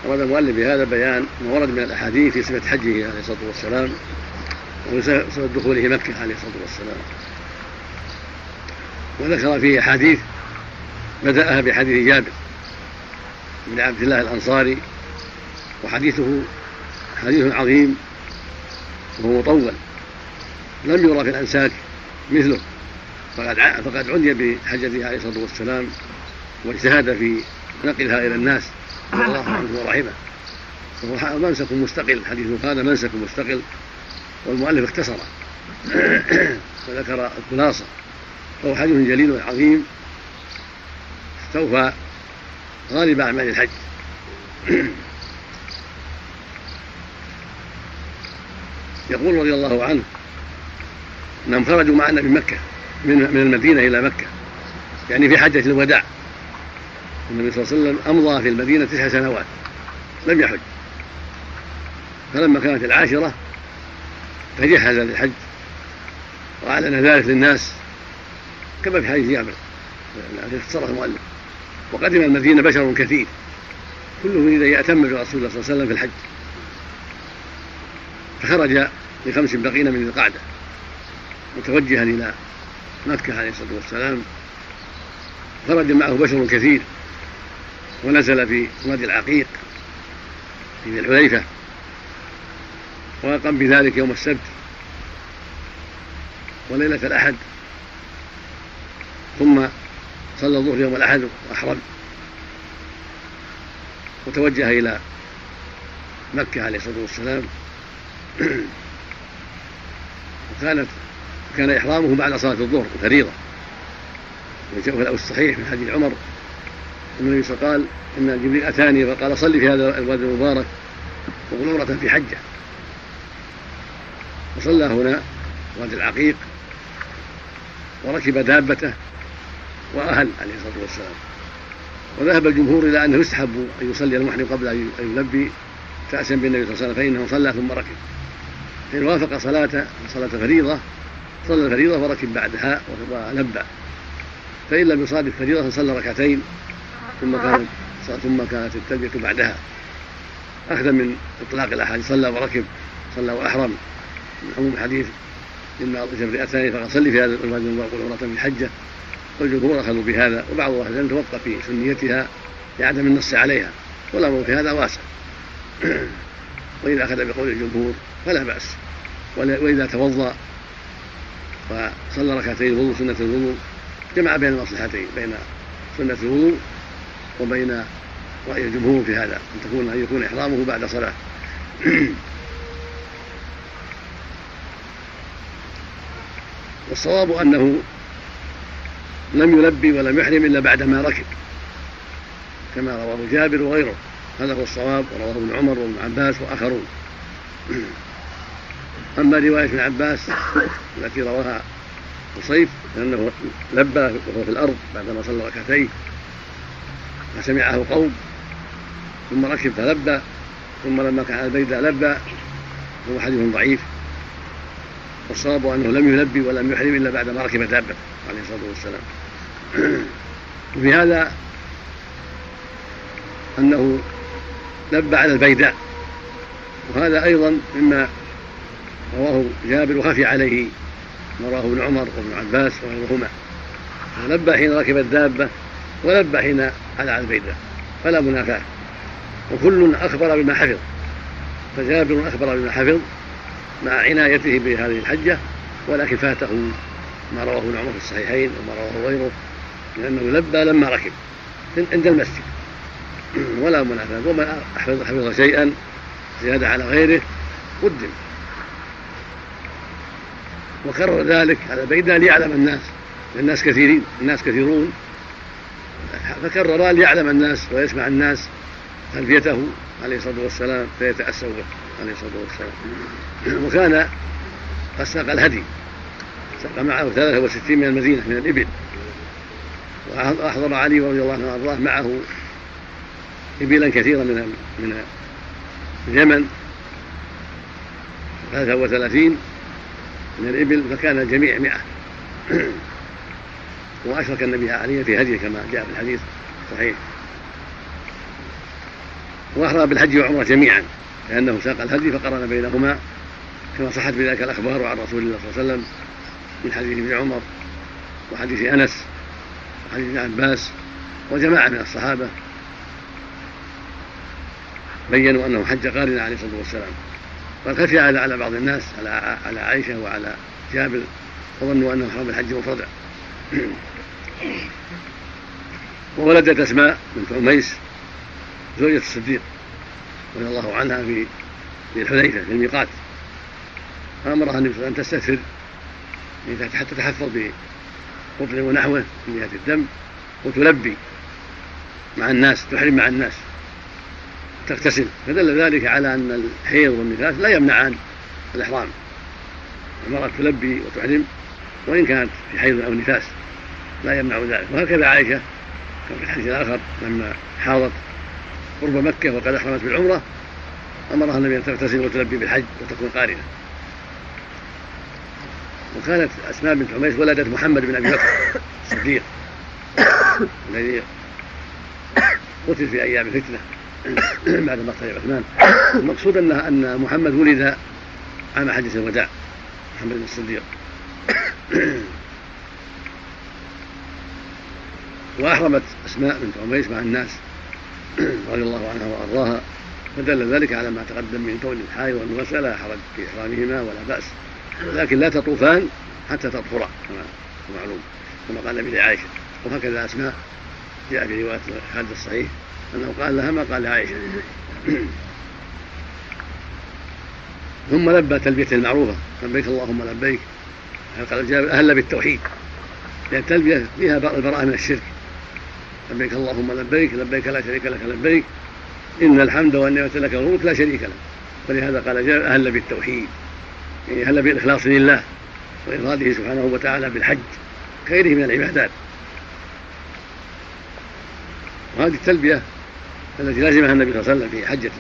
أراد المؤلف بهذا بيان ما ورد من الأحاديث في صفة حجه عليه الصلاة والسلام. وصفة دخوله مكة عليه الصلاة والسلام. وذكر فيه أحاديث بدأها بحديث جابر بن عبد الله الأنصاري وحديثه حديث عظيم وهو مطول. لم يرى في الأنساك مثله فقد فقد عني بحجته عليه الصلاة والسلام واجتهد في نقلها إلى الناس رضي الله عنه ورحمه. وهو منسك مستقل حديث هذا منسك مستقل. والمؤلف اختصره وذكر الخلاصة. فهو حديث جليل عظيم استوفى غالب أعمال الحج. يقول رضي الله عنه انهم خرجوا معنا من مكة من المدينة إلى مكة يعني في حجة الوداع. النبي صلى الله عليه وسلم أمضى في المدينة تسع سنوات لم يحج. فلما كانت العاشرة تجهز للحج واعلن ذلك للناس كما في حديث جابر الذي اختصره المؤلف. وقدم المدينة بشر كثير. كلهم أن يأتم برسول الله صلى الله عليه وسلم في الحج. فخرج لخمس بقين من القعدة. متوجها إلى مكة عليه الصلاة والسلام. خرج معه بشر كثير. ونزل في وادي العقيق في ذي الحليفة وقام بذلك يوم السبت وليلة الأحد. ثم صلى الظهر يوم الأحد وأحرم. وتوجه إلى مكة عليه الصلاة والسلام. وكانت كان إحرامه بعد صلاة الظهر فريضة. وجاء في الصحيح من حديث عمر. أن النبي قال إن جبريل أتاني فقال صلي في هذا الوادي المبارك وغلورة في حجة. وصلى هنا وادي العقيق وركب دابته وأهل عليه الصلاة والسلام. وذهب الجمهور إلى أنه يستحب أن يصلي المحرم قبل أن يلبي تأسا بالنبي صلى الله عليه وسلم فإنه صلى ثم ركب. فإن وافق صلاة صلاة فريضة صلى الفريضة وركب بعدها ولبى فإن لم يصادف فريضة صلى ركعتين ثم كانت ثم كانت التلبية بعدها. أخذا من إطلاق الأحاديث صلى وركب صلى وأحرم. عموم الحديث إما جبر أتاني فقد صلي في هذا الواد والعمرة في الحجة والجمهور أخذوا بهذا وبعض أهل العلم توقف في سنيتها لعدم النص عليها والأمر في هذا واسع. وإذا أخذ بقول الجمهور فلا بأس. وإذا توضأ وصلى ركعتين الوضوء سنة الوضوء. جمع بين المصلحتين بين سنة الوضوء وبين رأي الجمهور في هذا أن تكون أن يكون إحرامه بعد صلاة. والصواب أنه لم يلبي ولم يحرم إلا بعدما ركب كما رواه جابر وغيره. هذا هو الصواب ورواه ابن عمر وابن عباس وآخرون. أما رواية ابن عباس التي رواها قصيف فإنه لبى وهو في الأرض بعدما صلى ركعتين فسمعه قوم ثم ركب فلبى ثم لما كان البيداء لبى هو حديث ضعيف. والصواب انه لم يلبي ولم يحرم إلا بعدما ركب دابته عليه الصلاة والسلام. وفي هذا أنه لبى على البيداء. وهذا أيضا مما رواه جابر وخفي عليه ما رواه ابن عمر وابن عباس وغيرهما. فلبى حين ركب الدابة ولبى حين على البيداء فلا منافاة. وكل أخبر بما حفظ. فجابر أخبر بما حفظ مع عنايته بهذه الحجة ولكن فاته ما رواه ابن عمر في الصحيحين وما رواه غيره لأنه لبى لما ركب عند المسجد. ولا منافاة ومن حفظ, حفظ شيئا زيادة على غيره قدم. وكرر ذلك على بيدا ليعلم الناس الناس كثيرين الناس كثيرون. فكرر ليعلم الناس ويسمع الناس خلفيته عليه الصلاة والسلام فيتأسوا به عليه الصلاة والسلام. وكان قد ساق الهدي. ساق معه 63 من المدينة من الإبل. وأحضر علي رضي الله عنه وأرضاه معه إبلا كثيرة من من اليمن. 33 من الإبل فكان الجميع مئة. وأشرك النبي عليه في هديه كما جاء في الحديث الصحيح. وأحرم بالحج والعمرة جميعا. لأنه ساق الهدي فقرن بينهما كما صحت بذلك الأخبار عن رسول الله صلى الله عليه وسلم من حديث ابن عمر وحديث أنس وحديث ابن عباس وجماعة من الصحابة بينوا أنه حج قارنا عليه الصلاة والسلام. قد خفي هذا على بعض الناس على على عائشة وعلى جابر وظنوا أنه حرم الحج مفردا. وولدت أسماء بنت عميس زوجة الصديق. رضي الله عنها في في الحليفة في الميقات. فأمرها النبي صلى الله عليه وسلم أن يعني حتى تحفظ بقطر ونحوه من جهة الدم وتلبي مع الناس تحرم مع الناس تغتسل. فدل ذلك على أن الحيض والنفاس لا يمنعان الإحرام. المرأة تلبي وتحرم وإن كانت في حيض أو نفاس لا يمنع ذلك. وهكذا عائشة في الحديث الآخر لما حاضت قرب مكة وقد أحرمت بالعمرة أمرها النبي أن تغتسل وتلبي بالحج وتكون قارنة. وكانت أسماء بنت عميس ولدت محمد بن أبي بكر الصديق الذي قتل في أيام الفتنة بعد مقتل عثمان. المقصود أن أن محمد ولد عام حجة الوداع محمد بن الصديق. وأحرمت أسماء بنت عميس مع الناس رضي الله عنها وأرضاها. فدل ذلك على ما تقدم من كون الحائض والنفس لا حرج في إحرامهما ولا بأس. لكن لا تطوفان حتى تطهرا كما معلوم. كما قال النبي لعائشة. وهكذا أسماء جاء في روايه خالد الصحيح أنه قال لها ما قال لعائشة. ثم لبى تلبيته المعروفة. لبيك اللهم لبيك. قال أهل بالتوحيد لأن التلبية فيها البراءة من الشرك. لبيك اللهم لبيك لبيك لا شريك لك لبيك. إن الحمد والنعمة لك والملك لا شريك لك. ولهذا قال أهل بالتوحيد. يعني أهل بالإخلاص لله وإراده سبحانه وتعالى بالحج غيره من العبادات. وهذه التلبية التي لازمها النبي صلى الله عليه وسلم في حجته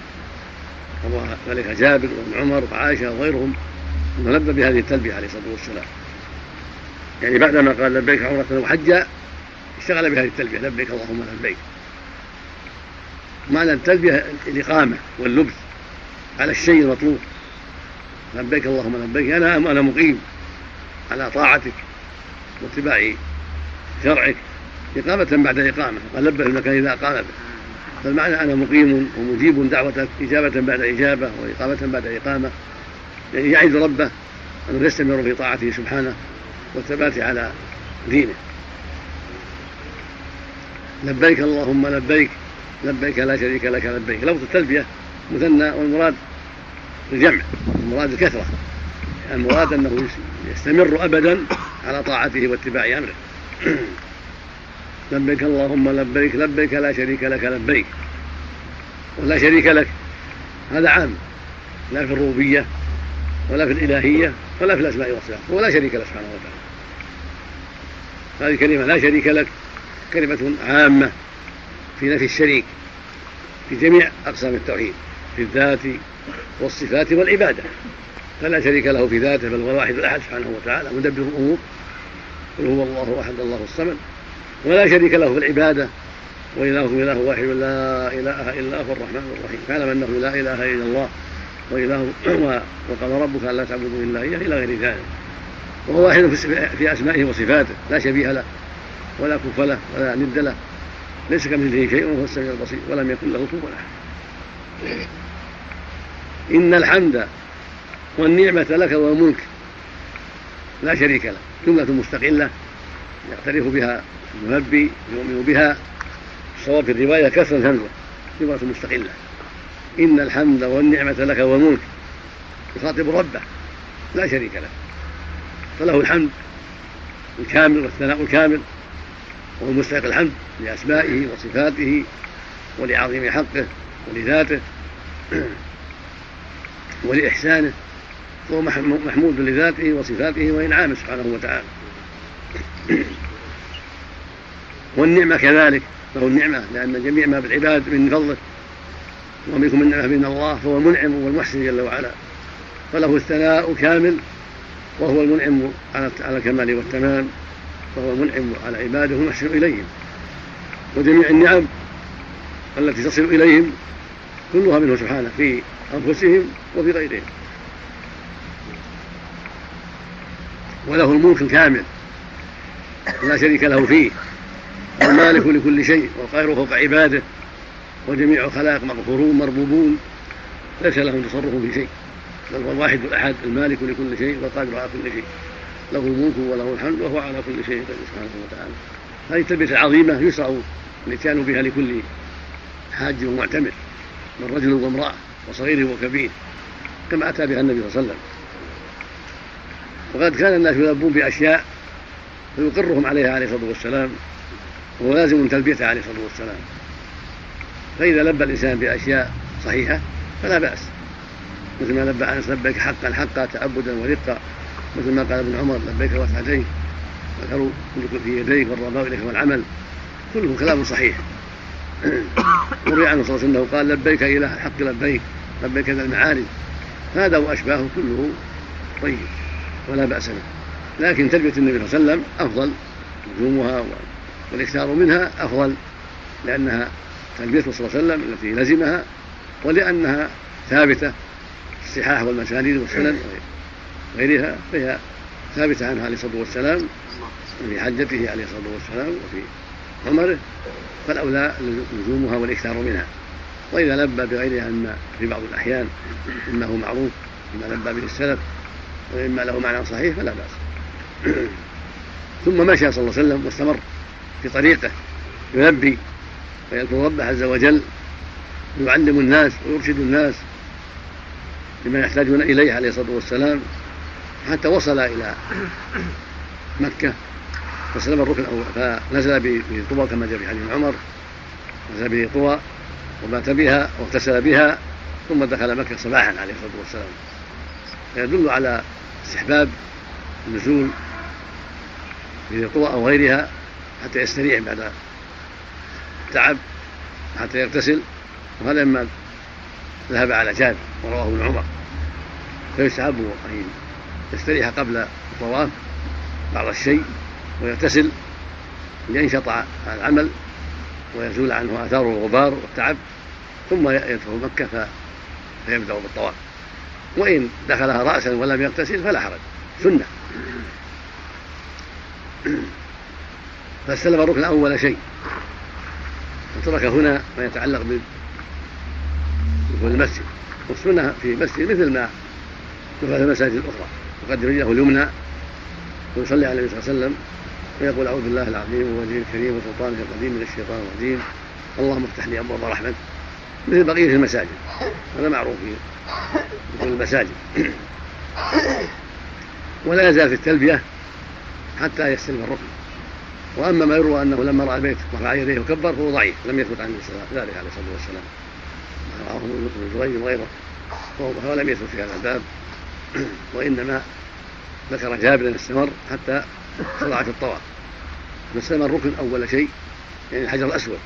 روى ذلك جابر وابن عمر وعائشة وغيرهم أنه لبى بهذه التلبية عليه الصلاة والسلام. يعني بعدما قال لبيك عمرة وحجا اشتغل بهذه التلبية لبيك اللهم لبيك. معنى التلبية الإقامة واللبس على الشيء المطلوب. لبيك اللهم لبيك أنا أنا مقيم على طاعتك واتباع شرعك. إقامة بعد إقامة قال لبه المكان إذا أقام به. فالمعنى أنا مقيم ومجيب دعوة إجابة بعد إجابة وإقامة بعد إقامة. يعني يعد ربه أنه يستمر في طاعته سبحانه والثبات على دينه. لبيك اللهم لبيك. لبيك لا شريك لك لبيك. لفظ التلبية مثنى والمراد الجمع المراد الكثرة. المراد أنه يستمر أبدا على طاعته واتباع أمره. لبيك اللهم لبيك. لبيك لا شريك لك لبيك. ولا شريك لك. هذا عام. لا في الربوبية ولا في الإلهية ولا في الأسماء والصفات. ولا شريك له سبحانه وتعالى. هذه كلمة لا شريك لك. كلمة عامة في نفي الشريك في جميع أقسام التوحيد في الذات والصفات والعبادة. فلا شريك له في ذاته بل هو الواحد الأحد سبحانه وتعالى مدبر الأمور. قل هو الله أحد الله الصمد. ولا شريك له في العبادة وإلهكم إله واحد لا إله إلا هو الرحمن الرحيم. فاعلم أنه لا إله إلا الله وإله وقال ربك ألا تعبدوا إلا إياه إلى غير ذلك. وهو واحد في أسمائه وصفاته لا شبيه له. ولا كف له ولا ند له. ليس كمثله شيء وهو السميع البصير ولم يكن له كفوا أحد. إن الحمد والنعمة لك والملك لا شريك له جملة مستقلة يعترف بها المنبي يؤمن بها. الصواب في الرواية كسر الهمزة جملة مستقلة. إن الحمد والنعمة لك والملك يخاطب ربه لا شريك له. فله الحمد الكامل والثناء الكامل. وهو مستحق الحمد لأسمائه وصفاته ولعظيم حقه ولذاته ولإحسانه فهو محمود لذاته وصفاته وإنعامه سبحانه وتعالى. والنعمة كذلك له النعمة لأن جميع ما بالعباد من فضله ومنكم من نعمة من الله فهو المنعم والمحسن جل وعلا. فله الثناء كامل وهو المنعم على الكمال والتمام. وهو المنعم على عباده المحسن إليهم. وجميع النعم التي تصل إليهم كلها منه سبحانه في أنفسهم وفي غيرهم. وله الملك الكامل لا شريك له فيه المالك لكل شيء والقاهر فوق عباده وجميع الخلائق مغفورون مربوبون. ليس لهم تصرف في شيء بل هو الواحد الأحد المالك لكل شيء والقادر على كل شيء. له الملك وله الحمد وهو على كل شيء قدير سبحانه وتعالى. هذه التلبيه العظيمة يشرع الاتيان بها لكل حاج ومعتمر من رجل وامرأة وصغير وكبير كما أتى بها النبي صلى الله عليه وسلم. وقد كان الناس يلبون بأشياء فيقرهم عليها عليه الصلاة والسلام وهو لازم تلبيته عليه الصلاة والسلام. فإذا لبى الإنسان بأشياء صحيحة فلا بأس. مثل ما لبى انس لبيك حقا حقا تعبدا ورقا. مثل ما قال ابن عمر لبيك وسعتين والخير في يديك والرضا إليك والعمل. كله كلام صحيح. وروي عنه صلى الله عليه وسلم قال لبيك إله الحق لبيك لبيك ذا المعارج. هذا وأشباهه كله طيب ولا بأس به. لكن تربية النبي صلى الله عليه وسلم أفضل. لزومها والإكثار منها أفضل. لأنها تربيته صلى الله عليه وسلم التي لزمها ولأنها ثابتة الصحاح والمسانيد والسنن. وغيرها فهي ثابتة عنه عليه الصلاة والسلام في حجته عليه الصلاة والسلام وفي عمره فالأولى لزومها والإكثار منها. وإذا لبى بغيرها إما في بعض الأحيان إما هو معروف إما لبى به السلف وإما له معنى صحيح فلا بأس. ثم مشى صلى الله عليه وسلم واستمر في طريقه يلبي ويذكر ربه عز وجل ويعلم الناس ويرشد الناس لما يحتاجون إليه عليه الصلاة والسلام. حتى وصل إلى مكة فسلم الركن فنزل بطوى كما جاء في حديث عمر. نزل به طوى ومات بها واغتسل بها ثم دخل مكة صباحا عليه الصلاة والسلام. فيدل على استحباب النزول في طوى أو غيرها حتى يستريح بعد تعب حتى يغتسل. وهذا مما ذهب على جاد ورواه ابن عمر. فيستحب ان يستريح قبل الطواف بعض الشيء ويغتسل لينشط العمل ويزول عنه آثار الغبار والتعب ثم يدخل مكة فيبدأ بالطواف. وإن دخلها رأسا ولم يغتسل فلا حرج. سنة. فاستلم الركن أول شيء. وترك هنا ما يتعلق بالمسجد. والسنة في المسجد مثل ما في المساجد الأخرى. يقدم رجله اليمنى ويصلي على النبي صلى الله عليه وسلم ويقول أعوذ بالله العظيم ووجهه الكريم وسلطانه القديم من الشيطان الرجيم. اللهم افتح لي أبواب رحمتك. مثل بقية المساجد. هذا معروف في المساجد. ولا يزال في التلبية حتى يستلم الركن. وأما ما يروى أنه لما رأى البيت رفع يديه وكبر فهو ضعيف. لم يثبت عنه ذلك عليه الصلاة والسلام. رواه ابن جريج وغيره. فهو لم يثبت في هذا الباب. وانما ذكر جابر استمر حتى شرع في الطواف فاستلم الركن أول شيء يعني الحجر الأسود.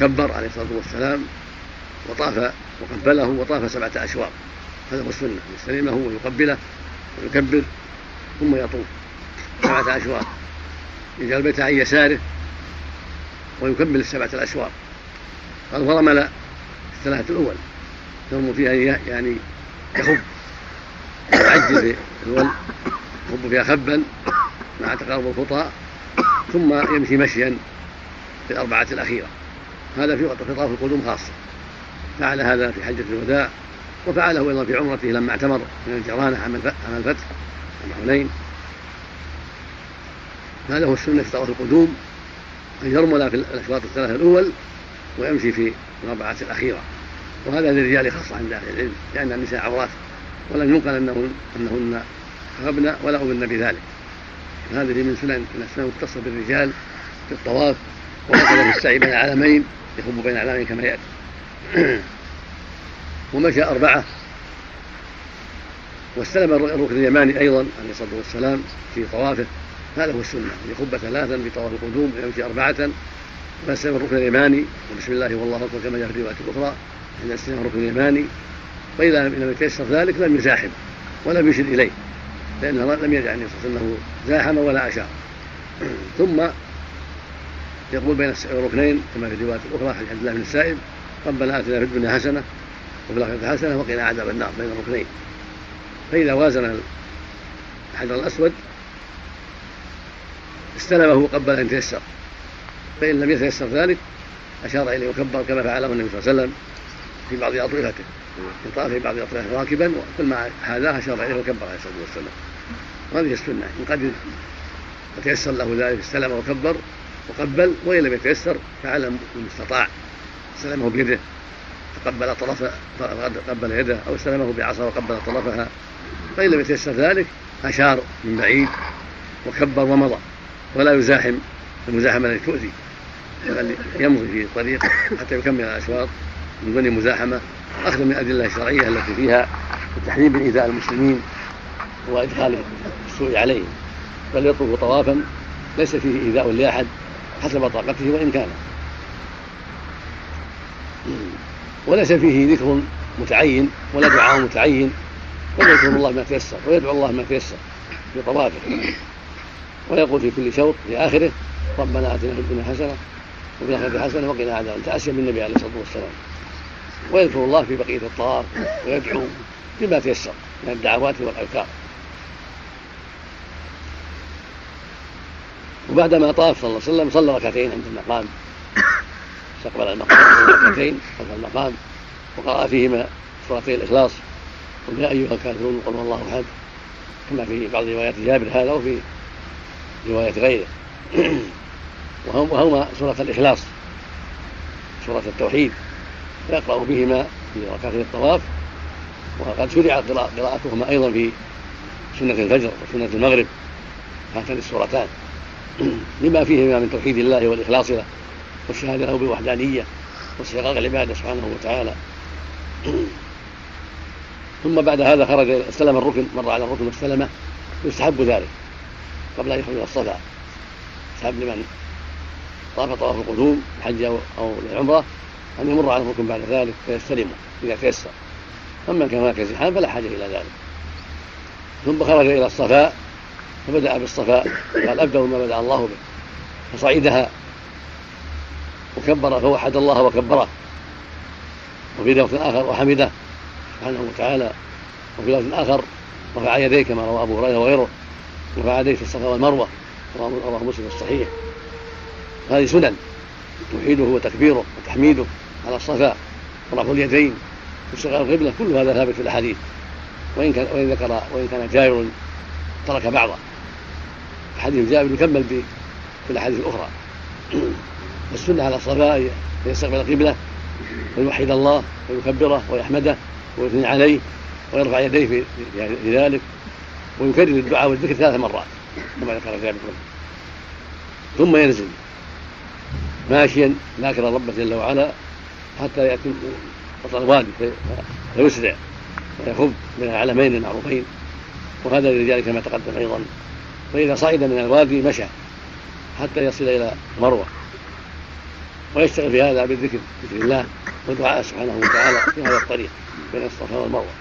كبر عليه الصلاة والسلام وطاف وقبله وطاف سبعة أشواط. هذا هو السنة. يستلمه ويقبله ويكبر ثم يطوف سبعة أشواط. يجعل البيت عن يساره ويكمل السبعة الأشواط. قال ورمل الثلاثة الأول. ثم فيها يعني يخب. يعجل في الأول يخب فيها خبا مع تقارب الخطى ثم يمشي مشيا في الأربعة الأخيرة. هذا في خطاف القدوم خاصة. فعل هذا في حجة الوداع وفعله أيضا في عمرته لما اعتمر من الجرانة عام الفتح عام حنين هذا هو السنة في طواف القدوم أن يرمل في الأشواط الثلاثة الأول ويمشي في الأربعة الأخيرة. وهذا للرجال خاصة عند أهل العلم لأن النساء عورات ولم ينقل أنهن أنهن خربن ولا أمرن بذلك. هذه من سنن من السنن المختصة بالرجال في الطواف وهكذا في السعي بين العالمين يخب بين العالمين كما يأتي. ومشى أربعة. واستلم الركن اليماني أيضا عليه الصلاة والسلام في طوافه. هذا هو السنة. يخب ثلاثا بطواف القدوم ويمشي أربعة. ويستلم الركن اليماني وبسم الله والله أكبر كما جاء في الرواية الأخرى عند استلم الركن اليماني فإذا لم يتيسر ذلك لم يزاحم ولم يشد إليه لأنه لم يجعل النبي صلى الله عليه وسلم زاحم ولا أشار. ثم يقول بين الركنين كما في الرواية الأخرى حديث عبد الله بن السائب ربنا آتنا في الدنيا حسنة وفي الآخرة حسنة وقنا عذاب النار بين الركنين. فإذا وازن الحجر الأسود استلمه قبل أن تيسر فإن لم يتيسر ذلك أشار إليه وكبر كما فعله النبي صلى الله عليه وسلم. في بعض اطرفته يطاف في بعض اطرفته راكبا وكل ما حاذاه اشار إليه وكبر عليه الصلاة والسلام. وهذه السنة. إن قدر وتيسر له ذلك استلم وكبر وقبل وإن لم يتيسر فعل المستطاع. استلمه بيده فقبل طرف قبل يده أو استلمه بعصا وقبل طرفها. فان لم يتيسر ذلك أشار من بعيد وكبر ومضى. ولا يزاحم المزاحمة التي تؤذي. بل يمضي في الطريق حتى يكمل الأشواط. من دون مزاحمة أخذ من الأدلة الشرعية التي فيها التحريم من إيذاء المسلمين وإدخال السوء عليهم بل يطلب طوافا ليس فيه إيذاء لأحد حسب طاقته وإن كان. وليس فيه ذكر متعين ولا دعاء متعين بل يذكر الله ما تيسر ويدعو الله ما تيسر في طوافه. ويقول في كل شوط في آخره ربنا آتنا في الدنيا حسنة وفي الآخرة حسنة وقنا عذاب تأسيا بالنبي عليه الصلاة والسلام. ويذكر الله في بقية الطواف ويدعو بما تيسر من الدعوات والأذكار. وبعدما طاف صلى الله عليه وسلم صلى ركعتين عند المقام. استقبل المقام ركعتين خلف المقام وقرأ فيهما سورتي الإخلاص. قل يا أيها الكافرون قل الله أحد. كما في بعض روايات جابر هذا وفي رواية غيره. وهما سورة الإخلاص سورة التوحيد. يقرأ بهما في ركعتي الطواف وقد شرعت قراءتهما أيضا في سنة الفجر وسنة المغرب هاتان السورتان لما فيهما من توحيد الله والإخلاص له والشهادة له بالوحدانية واستحقاق العبادة سبحانه وتعالى. ثم بعد هذا خرج استلم الركن مر على الركن واستلمه يستحب ذلك قبل أن يخرج إلى الصفا. يستحب لمن طاف طواف القدوم الحج أو العمرة أن يمر على الركن بعد ذلك فيستلمه إذا تيسر. أما كان هناك زحام فلا حاجة إلى ذلك. ثم خرج إلى الصفاء فبدأ بالصفاء قال أبدأ ما بدأ الله به. فصعدها وكبر فوحد الله وكبره. وفي لفظ آخر وحمده سبحانه وتعالى. وفي لفظ آخر رفع يديه كما روى أبو هريرة وغيره. رفع يديه في الصفا والمروة رواه مسلم الصحيح. هذه سنن. توحيده وتكبيره وتحميده على الصفا ورفع اليدين واستقبال القبلة كل هذا ثابت في الأحاديث. وإن كان وإن ذكر وإن كان جابر ترك بعضه. حديث جابر يكمل في الأحاديث الأخرى. السنة على الصفا أن يستقبل القبلة ويوحد الله ويكبره ويحمده ويثني عليه ويرفع يديه في, في ذلك ويكرر الدعاء والذكر ثلاث مرات كما ذكر جابر. ثم ينزل. ماشيا ذاكر ربه جل وعلا حتى يأتي وسط الوادي فيسرع ويخب من العلمين المعروفين. وهذا للرجال كما تقدم أيضا. فإذا صعد من الوادي مشى حتى يصل إلى مروه ويشتغل في هذا بالذكر ذكر الله والدعاء سبحانه وتعالى في هذا الطريق بين الصفا والمروة.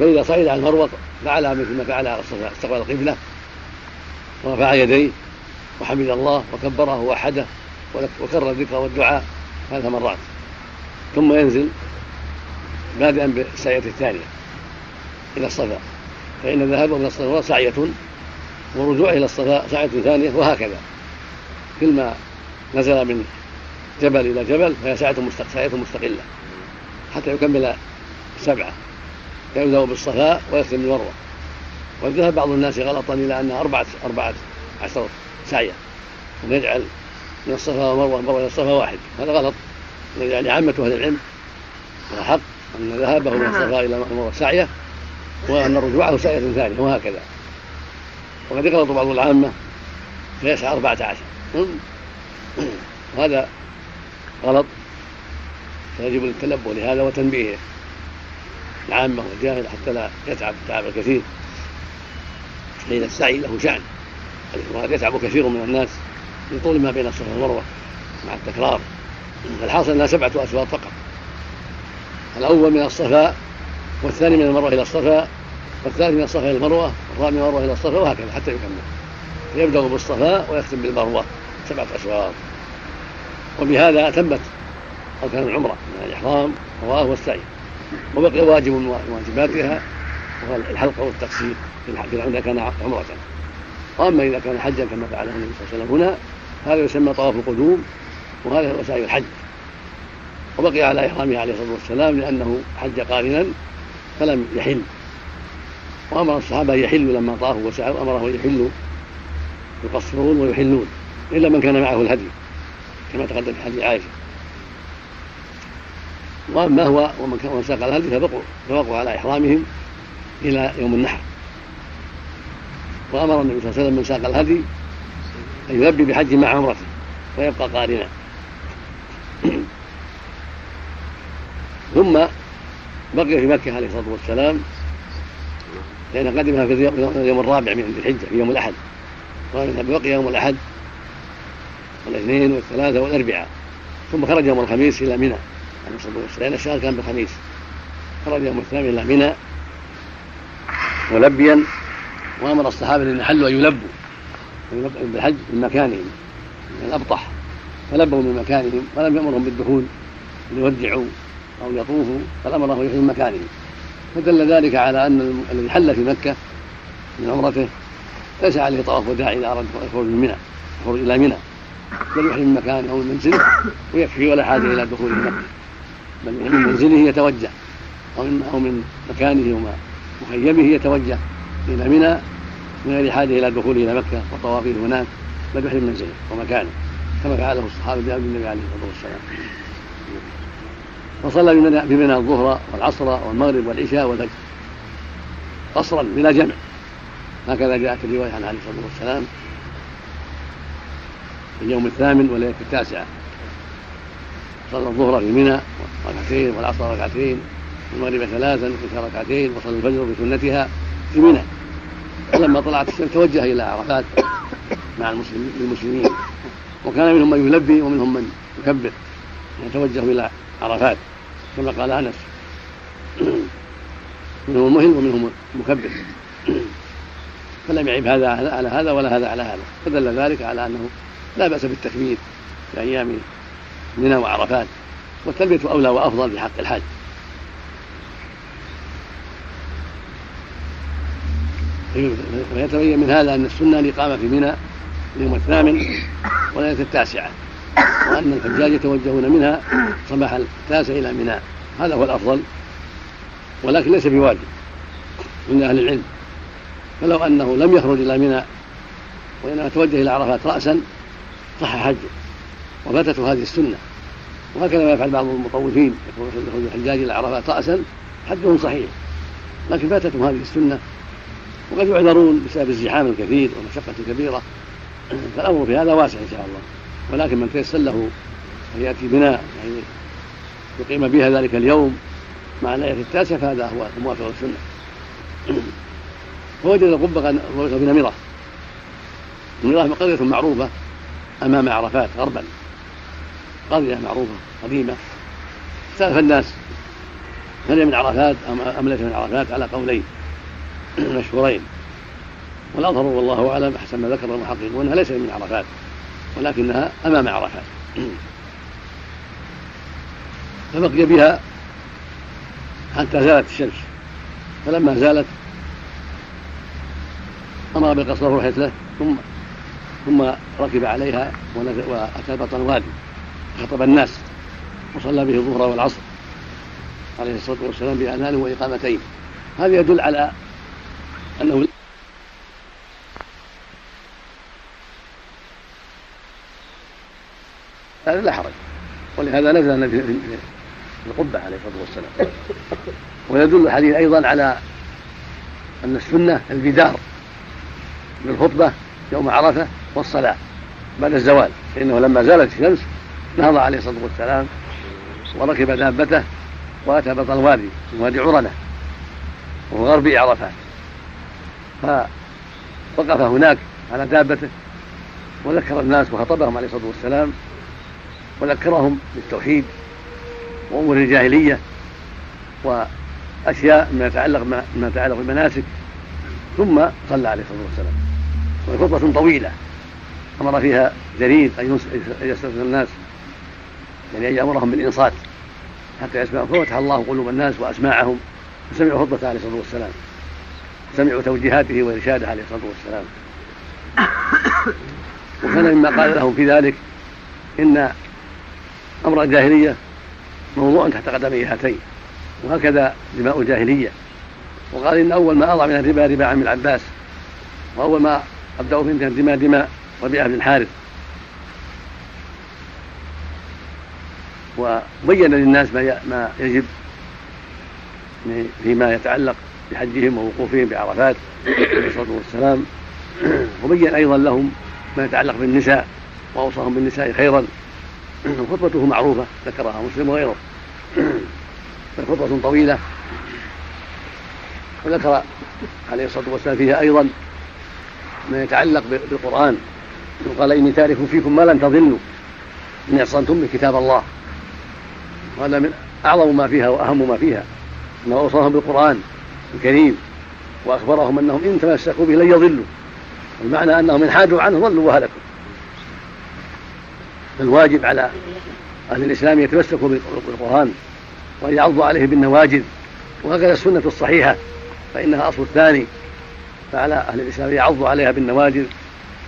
فإذا صعد على المروة فعل مثل ما فعل على الصفا استقبل القبلة ورفع يديه وحمد الله وكبره ووحده وكرر الذكر والدعاء ثلاث مرات. ثم ينزل بادئا بالسعية الثانية إلى الصفا. فإن ذهابه من الصفا سعية ورجوعه إلى الصفا سعية ثانية وهكذا. كل ما نزل من جبل إلى جبل فهي ساعة مستقلة. حتى يكمل سبعة. يبدأ بالصفاء ويختم بالمروة. وذهب بعض الناس غلطا إلى أنها أربعة أربعة عشر سعية ونجعل من الصفا والمروة المروة إلى الصفا واحد. هذا غلط. يعني عامة أهل العلم الحق أن ذهابه من الصفا إلى المروة سعية وأن رجوعه سعية ثانية وهكذا. وقد يغلط بعض العامة فيسعى أربعة عشر. وهذا غلط. فيجب التنبه لهذا وتنبيهه. العامة والجاهل حتى لا يتعب التعب الكثير. فإن السعي له شأن. وقد يتعب كثير من الناس لطول ما بين الصفا والمروة مع التكرار. الحاصل أنها سبعة أشواط فقط. الأول من الصفا والثاني من المروة إلى الصفا والثالث من الصفا إلى المروة والرابع من المروة إلى الصفا وهكذا حتى يكمل. يبدأ بالصفا ويختم بالمروة. سبعة أشواط وبهذا تمت أركان العمرة من الإحرام رواه والسعي. وبقي واجب من واجباتها وهو الحلق والتقصير في إذا كان عمرة. وأما إذا كان حجا كما فعله النبي صلى الله عليه وسلم هنا هذا يسمى طواف القدوم وهذا سعي الحج. وبقي على إحرامه عليه الصلاة والسلام لأنه حج قارنا فلم يحل. وأمر الصحابة يحلوا لما طافوا وسعوا أمره يحلوا يقصرون ويحلون إلا من كان معه الهدي كما تقدم في حديث عائشة. وأما هو ومن ساق الهدي فبقوا فبقوا على إحرامهم إلى يوم النحر. وأمر النبي صلى الله عليه وسلم من ساق الهدي أن يلبي بحج مع عمرته ويبقى قارنا. ثم بقي في مكة عليه الصلاة والسلام لأن قدمها في اليوم الرابع من الحجة في يوم الأحد. بقي يوم الأحد والاثنين والثلاثة والأربعاء. ثم خرج يوم الخميس إلى منى عليه الصلاة والسلام لأن الشهر كان بالخميس. خرج يوم الثامن إلى منى ملبيا وأمر الصحابة الذين حلوا أن يلبوا. بالحج من مكانهم من الأبطح. فلبوا من مكانهم ولم يأمرهم بالدخول ليودعوا أو يطوفوا بل أمرهم يحيوا من مكانهم. فدل ذلك على أن الذي حل في مكة من عمرته ليس عليه طواف وداع اذا اراد الخروج من منى الخروج إلى منى. بل يحيي من مكانه أو من منزله ويكفي ولا حاجة إلى دخول مكة. بل من منزله يتوجه أو من أو من مكانه ومخيمه يتوجه. إلى منى من غير حاجة إلى دخوله إلى مكة وطوافه هناك بل يحرم منزله ومكانه كما فعله الصحابة بأمر النبي عليه الصلاة والسلام. وصلى بمنى الظهر والعصر والمغرب والعشاء والفجر. قصرا بلا جمع. هكذا جاءت الرواية عن عليه الصلاة والسلام في اليوم الثامن وليلة التاسعة. صلى الظهر في منى ركعتين والعصر ركعتين والمغرب ثلاثا في ركعتين وصلى الفجر بسنتها في منى. ولما طلعت الشمس توجه إلى عرفات مع المسلمين وكان منهم من يلبي ومنهم من يكبر. يتوجه إلى عرفات كما قال أنس. منهم المهل ومنهم المكبر. فلم يعب هذا على هذا ولا هذا على هذا. فدل ذلك على أنه لا بأس بالتكبير في أيام منى وعرفات. والتلبيه أولى وأفضل في حق الحاج. ويتبين من هذا أن السنة الإقامة في منى اليوم الثامن وليله التاسعة وأن الحجاج يتوجهون منها صباح التاسع إلى منى. هذا هو الأفضل ولكن ليس بواجب عند أهل العلم. فلو أنه لم يخرج إلى منى وإنما توجه إلى عرفات راسا صح حجه وفاتته هذه السنة. وهكذا ما يفعل بعض المطوفين يخرج الحجاج إلى عرفات راسا حجهم صحيح. لكن فاتتهم هذه السنة وقد يعذرون بسبب الزحام الكثير والمشقة الكبيرة. فالأمر في هذا واسع إن شاء الله. ولكن من تيسر له أن يأتي بناء يعني يقيم بها ذلك اليوم مع الليلة التاسع فهذا هو الموافق للسنة. فوجد القبه في نمره نمره قريه معروفة أمام عرفات غربا. قرية معروفة قديمة. اختلف الناس هل من عرفات أم ليس من عرفات؟ على قولين. مشهورين والأظهر والله أعلم أحسن ما ذكر المحققون أنها ليست من عرفات ولكنها أمام عرفات. فبقي بها حتى زالت الشمس. فلما زالت أمر بالقصر له ثم ثم ركب عليها وأتى بطن الوادي خطب الناس وصلى به الظهر والعصر عليه الصلاة والسلام باذان وإقامتين. هذا يدل على انه هذا لا حرج. ولهذا نزل النبي في القبة عليه الصلاة والسلام. ويدل الحديث أيضا على أن السنة البدار بالخطبة يوم عرفة والصلاة بعد الزوال فإنه لما زالت الشمس نهض عليه الصلاة والسلام وركب دابته وأتى بطن الوادي وادي عرنة وهو غرب عرفات فوقف هناك على دابته وذكر الناس وخطبهم عليه الصلاة والسلام وذكرهم بالتوحيد وأمور الجاهلية وأشياء ما يتعلق ما يتعلق بالمناسك ثم صلى عليه الصلاة والسلام. وخطبة طويلة. أمر فيها جرير أن يستغفر الناس يعني أن يأمرهم بالإنصات حتى يسمعوا. ففتح الله قلوب الناس وأسماعهم وسمعوا خطبة عليه الصلاة والسلام. سمعوا توجيهاته وإرشاده عليه الصلاة والسلام. وكان مما قال لهم في ذلك إن أمر الجاهلية موضوع تحت قدمي هاتين وهكذا دماء الجاهلية. وقال إن أول ما أضع من الربا ربا عم العباس وأول ما أبدأ في الدماء دماء ربيعة بن الحارث. وبين للناس ما يجب فيما يتعلق بحجهم ووقوفهم بعرفات عليه الصلاة والسلام. وبين أيضا لهم ما يتعلق بالنساء وأوصاهم بالنساء خيرا. خطبته معروفة ذكرها مسلم وغيره. خطبة طويلة. وذكر عليه الصلاة والسلام فيها أيضا ما يتعلق بالقرآن. وقال إني تارك فيكم ما لن تضلوا ان اعصمتم بكتاب الله. وهذا من أعظم ما فيها وأهم ما فيها. انه أوصاهم بالقرآن. الكريم وأخبرهم أنهم إن تمسكوا به لن يضلوا. المعنى أنهم إن حاجوا عنه ضلوا وهلكوا. فالواجب على أهل الإسلام يتمسكوا بالقرآن وأن يعضوا عليه بالنواجذ. وهكذا السنة الصحيحة فإنها اصل الثاني. فعلى أهل الإسلام يعضوا عليها بالنواجذ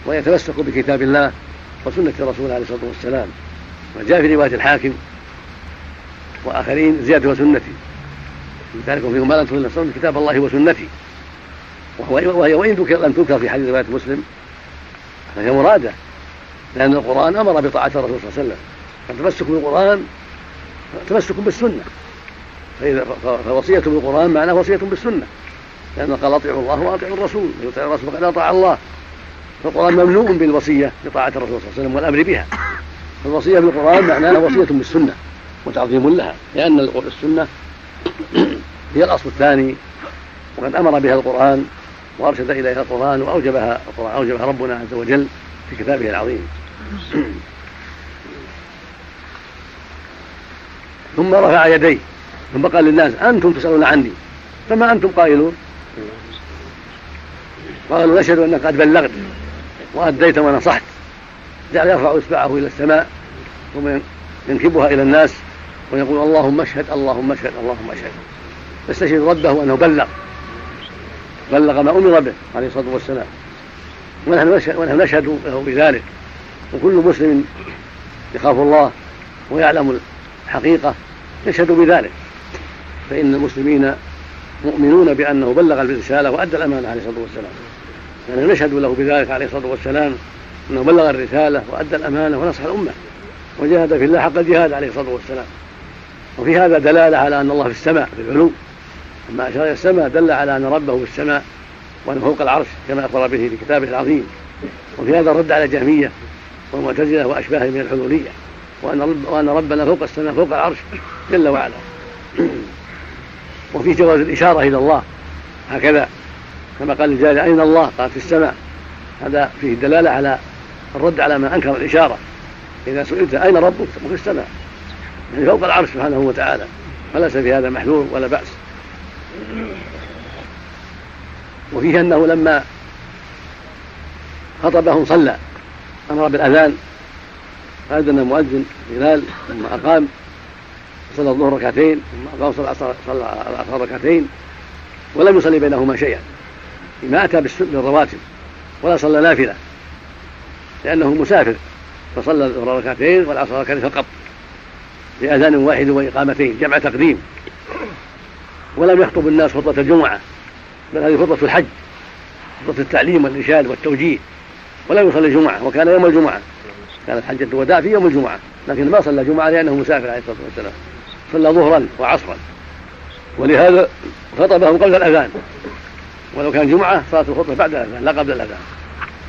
ويتمسكوا بكتاب الله وسنة الرسول عليه الصلاة والسلام. وجاء في رواية الحاكم وآخرين زيادة وسنتي ذلك فيكم ما لم تكن نفسهم كتاب الله وسنتي. وهو وهي وإن لم تذكر في حديث رواية مسلم فهي مرادة. لأن القرآن أمر بطاعة الرسول صلى الله عليه وسلم. فالتمسك بالقرآن تمسك بالسنة. فإذا فوصية بالقرآن معناه وصية بالسنة. لأن قال أطيعوا الله وأطيعوا الرسول. يطيع الرسول فقد أطاع الله. فالقرآن ممنوع بالوصية بطاعة الرسول صلى الله عليه وسلم والأمر بها. فالوصية بالقرآن معناها وصية بالسنة. وتعظيم لها. لأن السنة هي الأصل الثاني وقد أمر بها القرآن وأرشد إليها القرآن وأوجبها القرآن أوجبها ربنا عز وجل في كتابه العظيم. ثم رفع يديه ثم قال للناس أنتم تسألون عني فما أنتم قائلون؟ قالوا نشهد أنك قد بلغت وأديت ونصحت. جعل يرفع إصبعه إلى السماء ثم ينكبها إلى الناس ويقول اللهم اشهد اللهم اشهد اللهم اشهد. يستشهد ربه أنه بلغ. بلغ ما أمر به عليه الصلاة والسلام. ونحن نشهد, ونحن نشهد له بذلك. وكل مسلم يخاف الله ويعلم الحقيقة يشهد بذلك. فإن المسلمين مؤمنون بأنه بلغ الرسالة وأدى الأمانة عليه الصلاة والسلام. يعني نشهد له بذلك عليه الصلاة والسلام. أنه بلغ الرسالة وأدى الأمانة ونصح الأمة. وجاهد في الله حق الجهاد عليه الصلاة والسلام. وفي هذا دلالة على أن الله في السماء في العلو. أما أشار إلى السماء دل على أن ربه في السماء وأنه فوق العرش كما أخبر به في كتابه العظيم. وفي هذا الرد على الجهمية والمعتزلة وأشباههم من الحلولية وأن, رب وأن ربنا فوق السماء فوق العرش جل وعلا. وفي جواز الإشارة إلى الله هكذا كما قال الجاري أين الله؟ قال في السماء. هذا فيه دلالة على الرد على من أنكر الإشارة. إذا سئلت أين ربك؟ في السماء. يعني فوق العرش سبحانه وتعالى. فليس في هذا محذور ولا بأس. وفيه أنه لما خطبهم صلى أمر بالأذان فأذن المؤذن بلال ثم أقام صلى الظهر ركعتين ثم أقام صلى العصر ركعتين ولم يصلي بينهما شيئا. ما أتى بالرواتب ولا صلى نافلة لأنه مسافر فصلى الظهر ركعتين والعصر ركعتين فقط بأذان واحد وإقامتين جمع تقديم. ولم يخطب الناس خطبة الجمعة بل هذه خطبة الحج خطبة التعليم والإرشاد والتوجيه ولم يصلي الجمعة وكان يوم الجمعة. كانت حجة الوداع في يوم الجمعة لكن ما صلى جمعة لأنه مسافر عليه الصلاة والسلام. صلى ظهرا وعصرا. ولهذا خطبهم قبل الأذان. ولو كان جمعة صلاة الخطبة بعد الأذان لا قبل الأذان.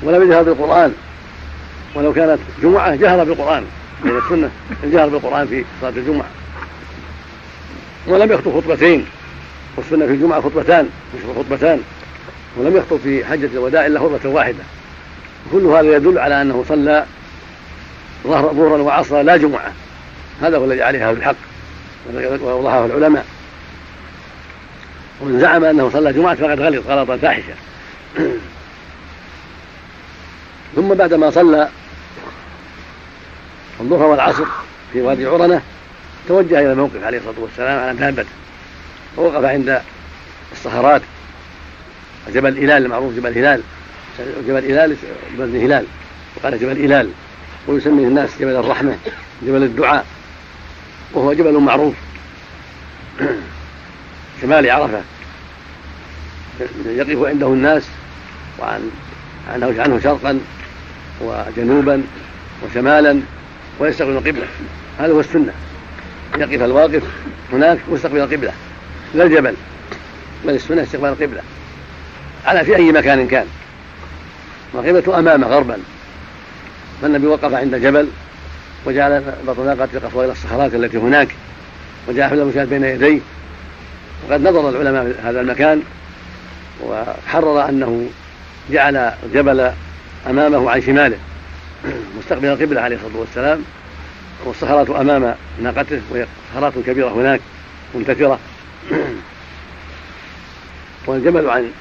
ولم يجهر بالقرآن. ولو كانت جمعة جهر بالقرآن. من السنة الجهر بالقرآن في صلاة الجمعة. ولم يخطب خطبتين. والسنة في الجمعة خطبتان مش خطبتان. ولم يخطب في حجة الوداع إلا خطبة واحدة. كل هذا يدل على أنه صلى ظهرا وعصرا لا جمعة. هذا هو الذي عليه أهل الحق ووضحه العلماء. ومن زعم أنه صلى جمعة فقد غلط غلطا فاحشا ثم بعدما صلى الظهر والعصر في وادي عرنة توجه إلى الموقف عليه الصلاة والسلام على دابته ووقف عند الصخرات جبل هلال المعروف جبل هلال جبل هلال بن هلال وقال جبل هلال ويسميه الناس جبل الرحمة جبل الدعاء. وهو جبل معروف. شمال عرفة. يقف عنده الناس وعن عنه عنه شرقا وجنوبا وشمالا ويستقبل القبلة. هذا هو السنة. يقف الواقف هناك ويستقبل القبلة. لا الجبل. بل السنة استقبال القبلة. على في أي مكان كان. والقبلة أمامه غربا. فالنبي وقف عند جبل وجعل بطناقة القصوى إلى الصخرات التي هناك وجعل حل المشاهد بين يديه. وقد نظر العلماء هذا المكان وحرر أنه جعل الجبل أمامه عن شماله. مستقبل القبلة عليه الصلاة والسلام والصخرات أمام ناقته وهي صخرات كبيرة هناك منتثرة والجبل عن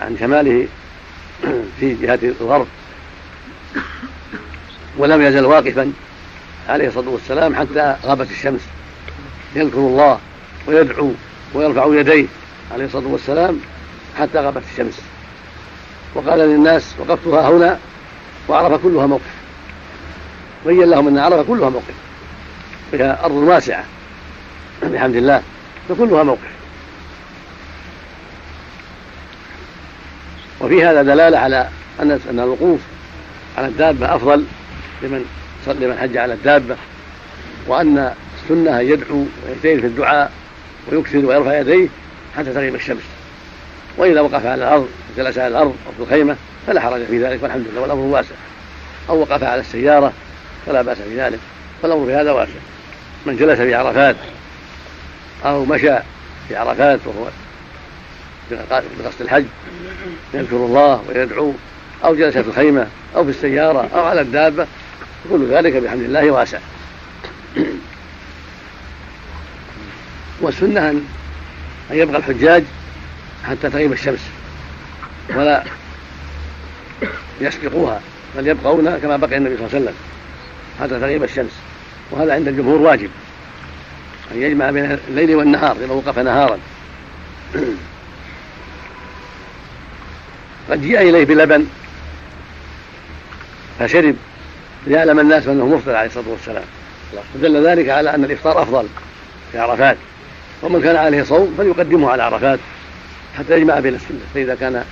عن شماله في جهة الغرب. ولم يزل واقفا عليه الصلاة والسلام حتى غابت الشمس. يذكر الله ويدعو ويرفع يديه عليه الصلاة والسلام حتى غابت الشمس. وقال للناس وقفتها هنا وعرف كلها موقف. بين لهم أن عرف كلها موقف. فيها أرض واسعة. بحمد الله. فكلها موقف. وفي هذا دلالة على أن أن الوقوف على الدابة أفضل لمن لمن حج على الدابة وأن السنة أن يدعو ويجتهد في الدعاء ويكثر ويرفع يديه حتى تغيب الشمس. وإذا وقف على الأرض جلس على الأرض أو في الخيمة فلا حرج في ذلك والحمد لله والأمر واسع. أو وقف على السيارة فلا بأس في ذلك فالأمر في هذا واسع. من جلس في عرفات أو مشى في عرفات وهو بقصد الحج يذكر الله ويدعو أو جلس في الخيمة أو في السيارة أو على الدابة كل ذلك بحمد الله واسع. والسنة أن يبقى الحجاج حتى تغيب الشمس ولا يسبقوها بل يبقون كما بقي النبي صلى الله عليه وسلم حتى تغيب الشمس وهذا عند الجمهور واجب. أن يجمع بين الليل والنهار إذا وقف نهارا. قد جيء إليه بلبن فشرب ليعلم الناس أنه مفطر عليه الصلاة والسلام. فدل ذلك على أن الإفطار أفضل في عرفات. ومن كان عليه صوم فليقدمه على عرفات حتى يجمع بين السنة. فإذا كان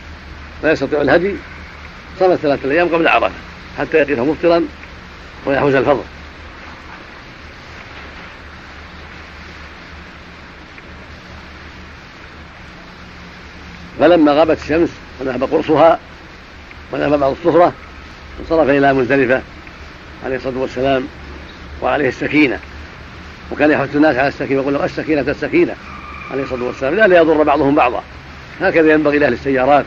لا يستطيع الهدي صام ثلاثة أيام قبل عرفة حتى يقف مفطرا ويحوز الفضل. فلما غابت الشمس وذهب قرصها وذهب بعض الصفرة انصرف إلى مزدلفة عليه الصلاة والسلام وعليه السكينة. وكان يحث الناس على السكينة ويقول لهم السكينة السكينة عليه الصلاة والسلام. لا ليضر بعضهم بعضا. هكذا ينبغي لأهل السيارات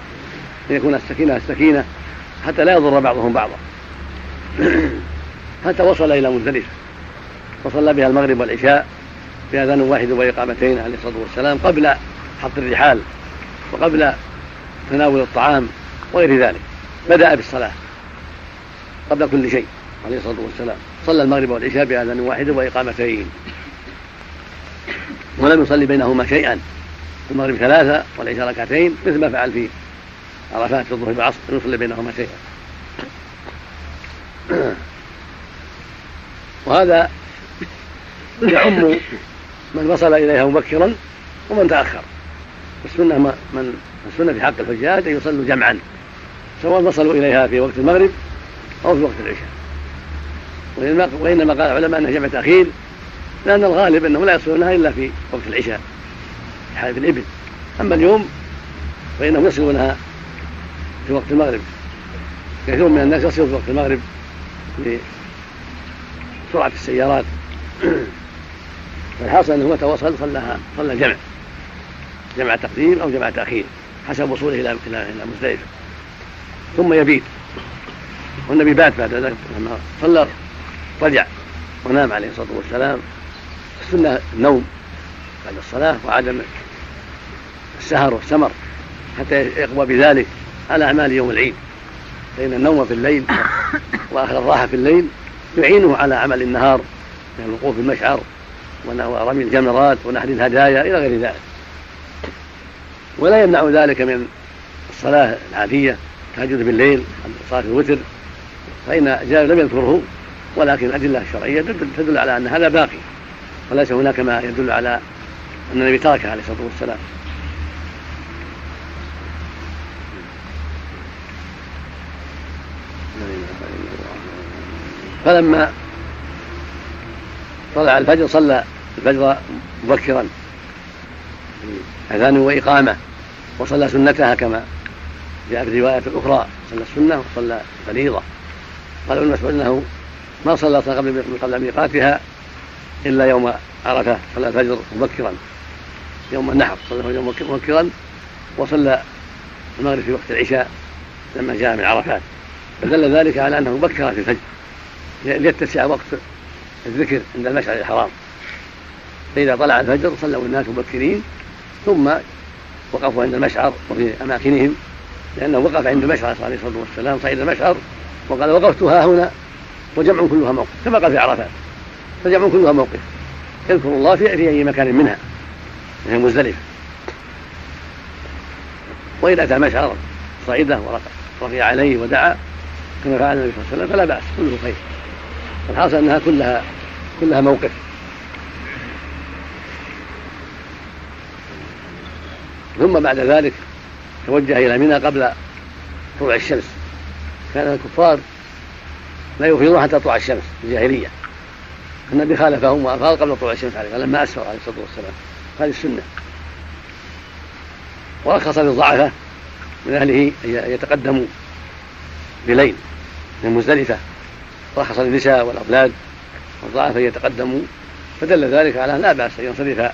أن يكون السكينة السكينة حتى لا يضر بعضهم بعضا. حتى وصل إلى مزدلفة. وصلى بها المغرب والعشاء بأذان واحد وإقامتين عليه الصلاة والسلام قبل حط الرحال. وقبل تناول الطعام وغير ذلك بدأ بالصلاة قبل كل شيء عليه الصلاة والسلام. صلى المغرب والعشاء بأذان واحد وإقامتين. ولم يصلي بينهما شيئا. المغرب ثلاثة والعشاء ركعتين مثل ما فعل في عرفات في الظهر والعصر لم يصلي بينهما شيئا. وهذا يعم من وصل إليها مبكرا ومن تأخر. السنة من السنة في حق الحجاج أن يصلوا جمعا سواء وصلوا إليها في وقت المغرب أو في وقت العشاء. وإنما قال العلماء أنها جمع تأخير لأن الغالب أنهم لا يصلونها إلا في وقت العشاء في حالة الإبل. أما اليوم فإنهم يصلونها في وقت المغرب. كثير من الناس يصل في وقت المغرب لسرعة السيارات. فالحاصل أنه متى وصل صلىها صلى جمع جمع تقديم أو جمع تأخير حسب وصوله إلى إلى إلى مزدلفة. ثم يبيت. والنبي بات بعد ذلك لما صلى رجع ونام عليه الصلاة والسلام. السنة النوم بعد الصلاة وعدم السهر والسمر حتى يقوى بذلك على أعمال يوم العيد. فإن النوم في الليل وآخر الراحة في الليل يعينه على عمل النهار من الوقوف بالمشعر ورمي الجمرات ونحر الهدايا إلى غير ذلك. ولا يمنع ذلك من الصلاة العادية تهجد بالليل صلاة الوتر فإن جابر لم يذكره ولكن الأدلة الشرعية تدل على أن هذا باقي وليس هناك ما يدل على أن النبي تركه عليه الصلاة والسلام. فلما طلع الفجر صلى الفجر مبكرا. أذان وإقامة وصلى سنتها كما جاء في الرواية الأخرى صلى السنة وصلى فريضة. قال ابن مسعود أنه ما صلى قبل قبل ميقاتها إلا يوم عرفة صلى الفجر مبكرا. يوم النحر صلى يوم مبكرا وصلى المغرب في وقت العشاء لما جاء من عرفات فدل ذلك على أنه بكر في الفجر ليتسع وقت الذكر عند المشعر الحرام. فإذا طلع الفجر صلوا الناس مبكرين ثم وقفوا عند المشعر وفي أماكنهم لأنه وقف عند المشعر عليه الصلاة والسلام صعد المشعر وقال وقفت ها هنا وجمع كلها موقف كما قال في عرفات فجمع كلها موقف. يذكر الله في, أي مكان منها من مزدلفة وإذا أتى مشعر صعده ورفع عليه ودعا كما فعل النبي صلى الله عليه وسلم فلا بأس كله خير. الحاصل أنها كلها كلها موقف. ثم بعد ذلك توجه إلى منى قبل طلوع الشمس. كان الكفار لا يفيضون حتى تطلع الشمس في الجاهلية. النبي خالفهم وأفاض قبل طلوع الشمس عليه لما أسفر عليه الصلاة والسلام. هذه السنة. ورخص للضعفاء من أهله أن يتقدموا بليل من مزدلفة رخص للنساء والأولاد والضعفاء يتقدموا. فدل ذلك على لا بأس أن ينصرف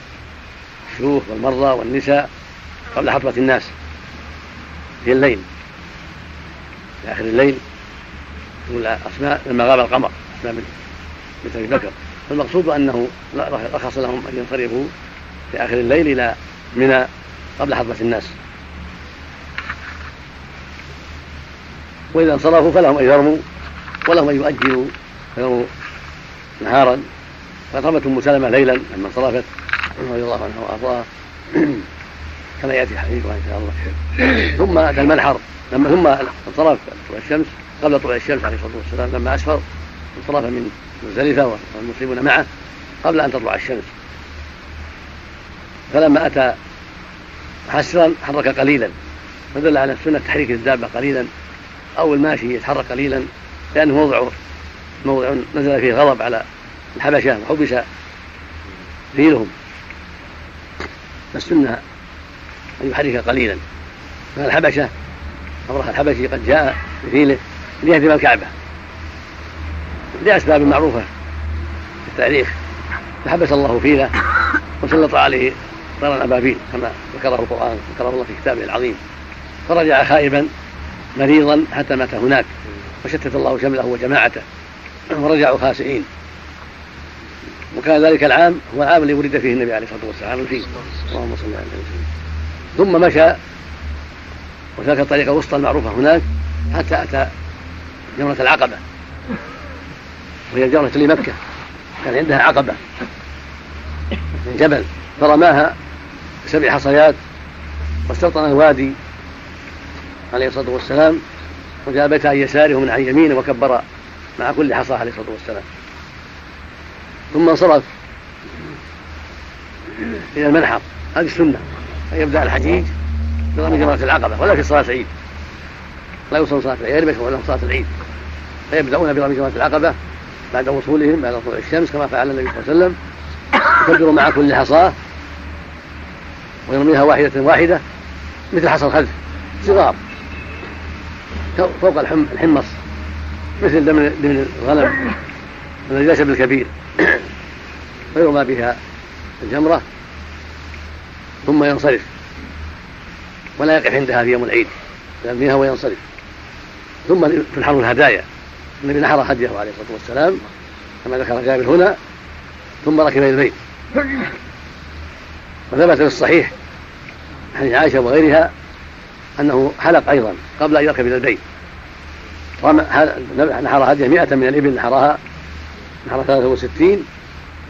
الشيوخ والمرضى والنساء قبل حضرة الناس. في الليل. في آخر الليل يقول أسماء لما غاب القمر أسماء بنت أبي بكر. فالمقصود أنه رخص لهم أن ينصرفوا في آخر الليل إلى منى قبل حضرة الناس. وإذا انصرفوا فلهم أن يرموا ولهم أن يؤجلوا فيرموا نهارا. وقد رمت أم سلمة ليلا لما انصرفت رضي الله عنها وأرضاها. كما يأتي حديثها إن شاء الله ثم أتى المنحر لما ثم انصرف طلوع الشمس قبل طلوع الشمس عليه الصلاة والسلام لما أسفر انصرف من مزدلفة والمسلمون معه قبل أن تطلع الشمس. فلما أتى حسرا حرك قليلا. فدل على السنة تحريك الدابة قليلا. أو الماشي يتحرك قليلا لأنه موضع موضع نزل فيه غضب على الحبشة وحبس فيلهم فالسنة أن يحرك قليلا. فالحبشة أبرح الحبشي قد جاء بفيله ليهدم الكعبة. لأسباب معروفة في التاريخ. فحبس الله فيله وسلط عليه طيرا الأبابيل كما ذكره القرآن ذكره الله في كتابه العظيم. فرجع خائبا مريضا حتى مات هناك وشتت الله شمله وجماعته ورجعوا خاسئين. وكان ذلك العام هو العام الذي ولد فيه النبي عليه الصلاة والسلام الفيل. اللهم صل على وسلم ثم مشى وسلك الطريق الوسطى المعروفة هناك حتى أتى جمرة العقبة. وهي جمرة لمكة. كان عندها عقبة من جبل فرماها بسبع حصيات واستوطن الوادي عليه الصلاة والسلام وجاء بيت عن يساره ومن عن يمينه وكبر مع كل حصاه عليه الصلاة والسلام. ثم انصرف إلى المنحر. هذه السنة. ان يبدأ الحجيج برمي جمرة العقبة ولا في صلاة العيد. لا يوصل صلاة العيد ولا صلاة العيد. فيبدأون برمي جمرة العقبة بعد وصولهم بعد طلوع الشمس كما فعل النبي صلى الله عليه وسلم. يكبر مع كل حصاة ويرميها واحدة واحدة مثل حصى الخلف صغار. فوق الحمص مثل دم الغنم الذي ليس بالكبير. فيرمى بها الجمرة. ثم ينصرف. ولا يقف عندها في يوم العيد يرميها وينصرف ثم تنحر الهدايا. النبي نحر هديه عليه الصلاة والسلام كما ذكر جابر هنا ثم ركب إلى البيت. وثبت في الصحيح حديث عائشة وغيرها أنه حلق أيضا قبل أن يركب إلى البيت. نحر هديه مئة من الإبل نحرها نحر 63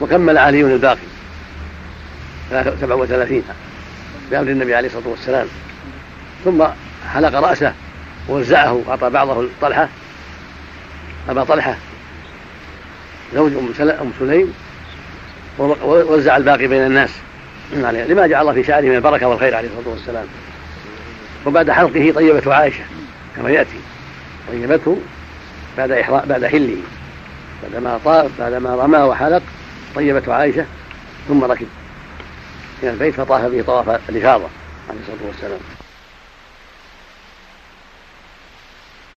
وكمل علي الباقي. 37 بأمر النبي عليه الصلاة والسلام. ثم حلق رأسه ووزعه وأعطى بعضه طلحة. أبا طلحة زوج أم سليم ووزع الباقي بين الناس. لما جعل الله في شعره من البركة والخير عليه الصلاة والسلام. وبعد حلقه طيبته عائشة كما يأتي. طيبته بعد إحراء بعد حله. بعدما طاف بعدما رمى وحلق طيبته عائشة ثم ركب. إلى البيت فطاف به طواف الإفاضة عليه الصلاة والسلام.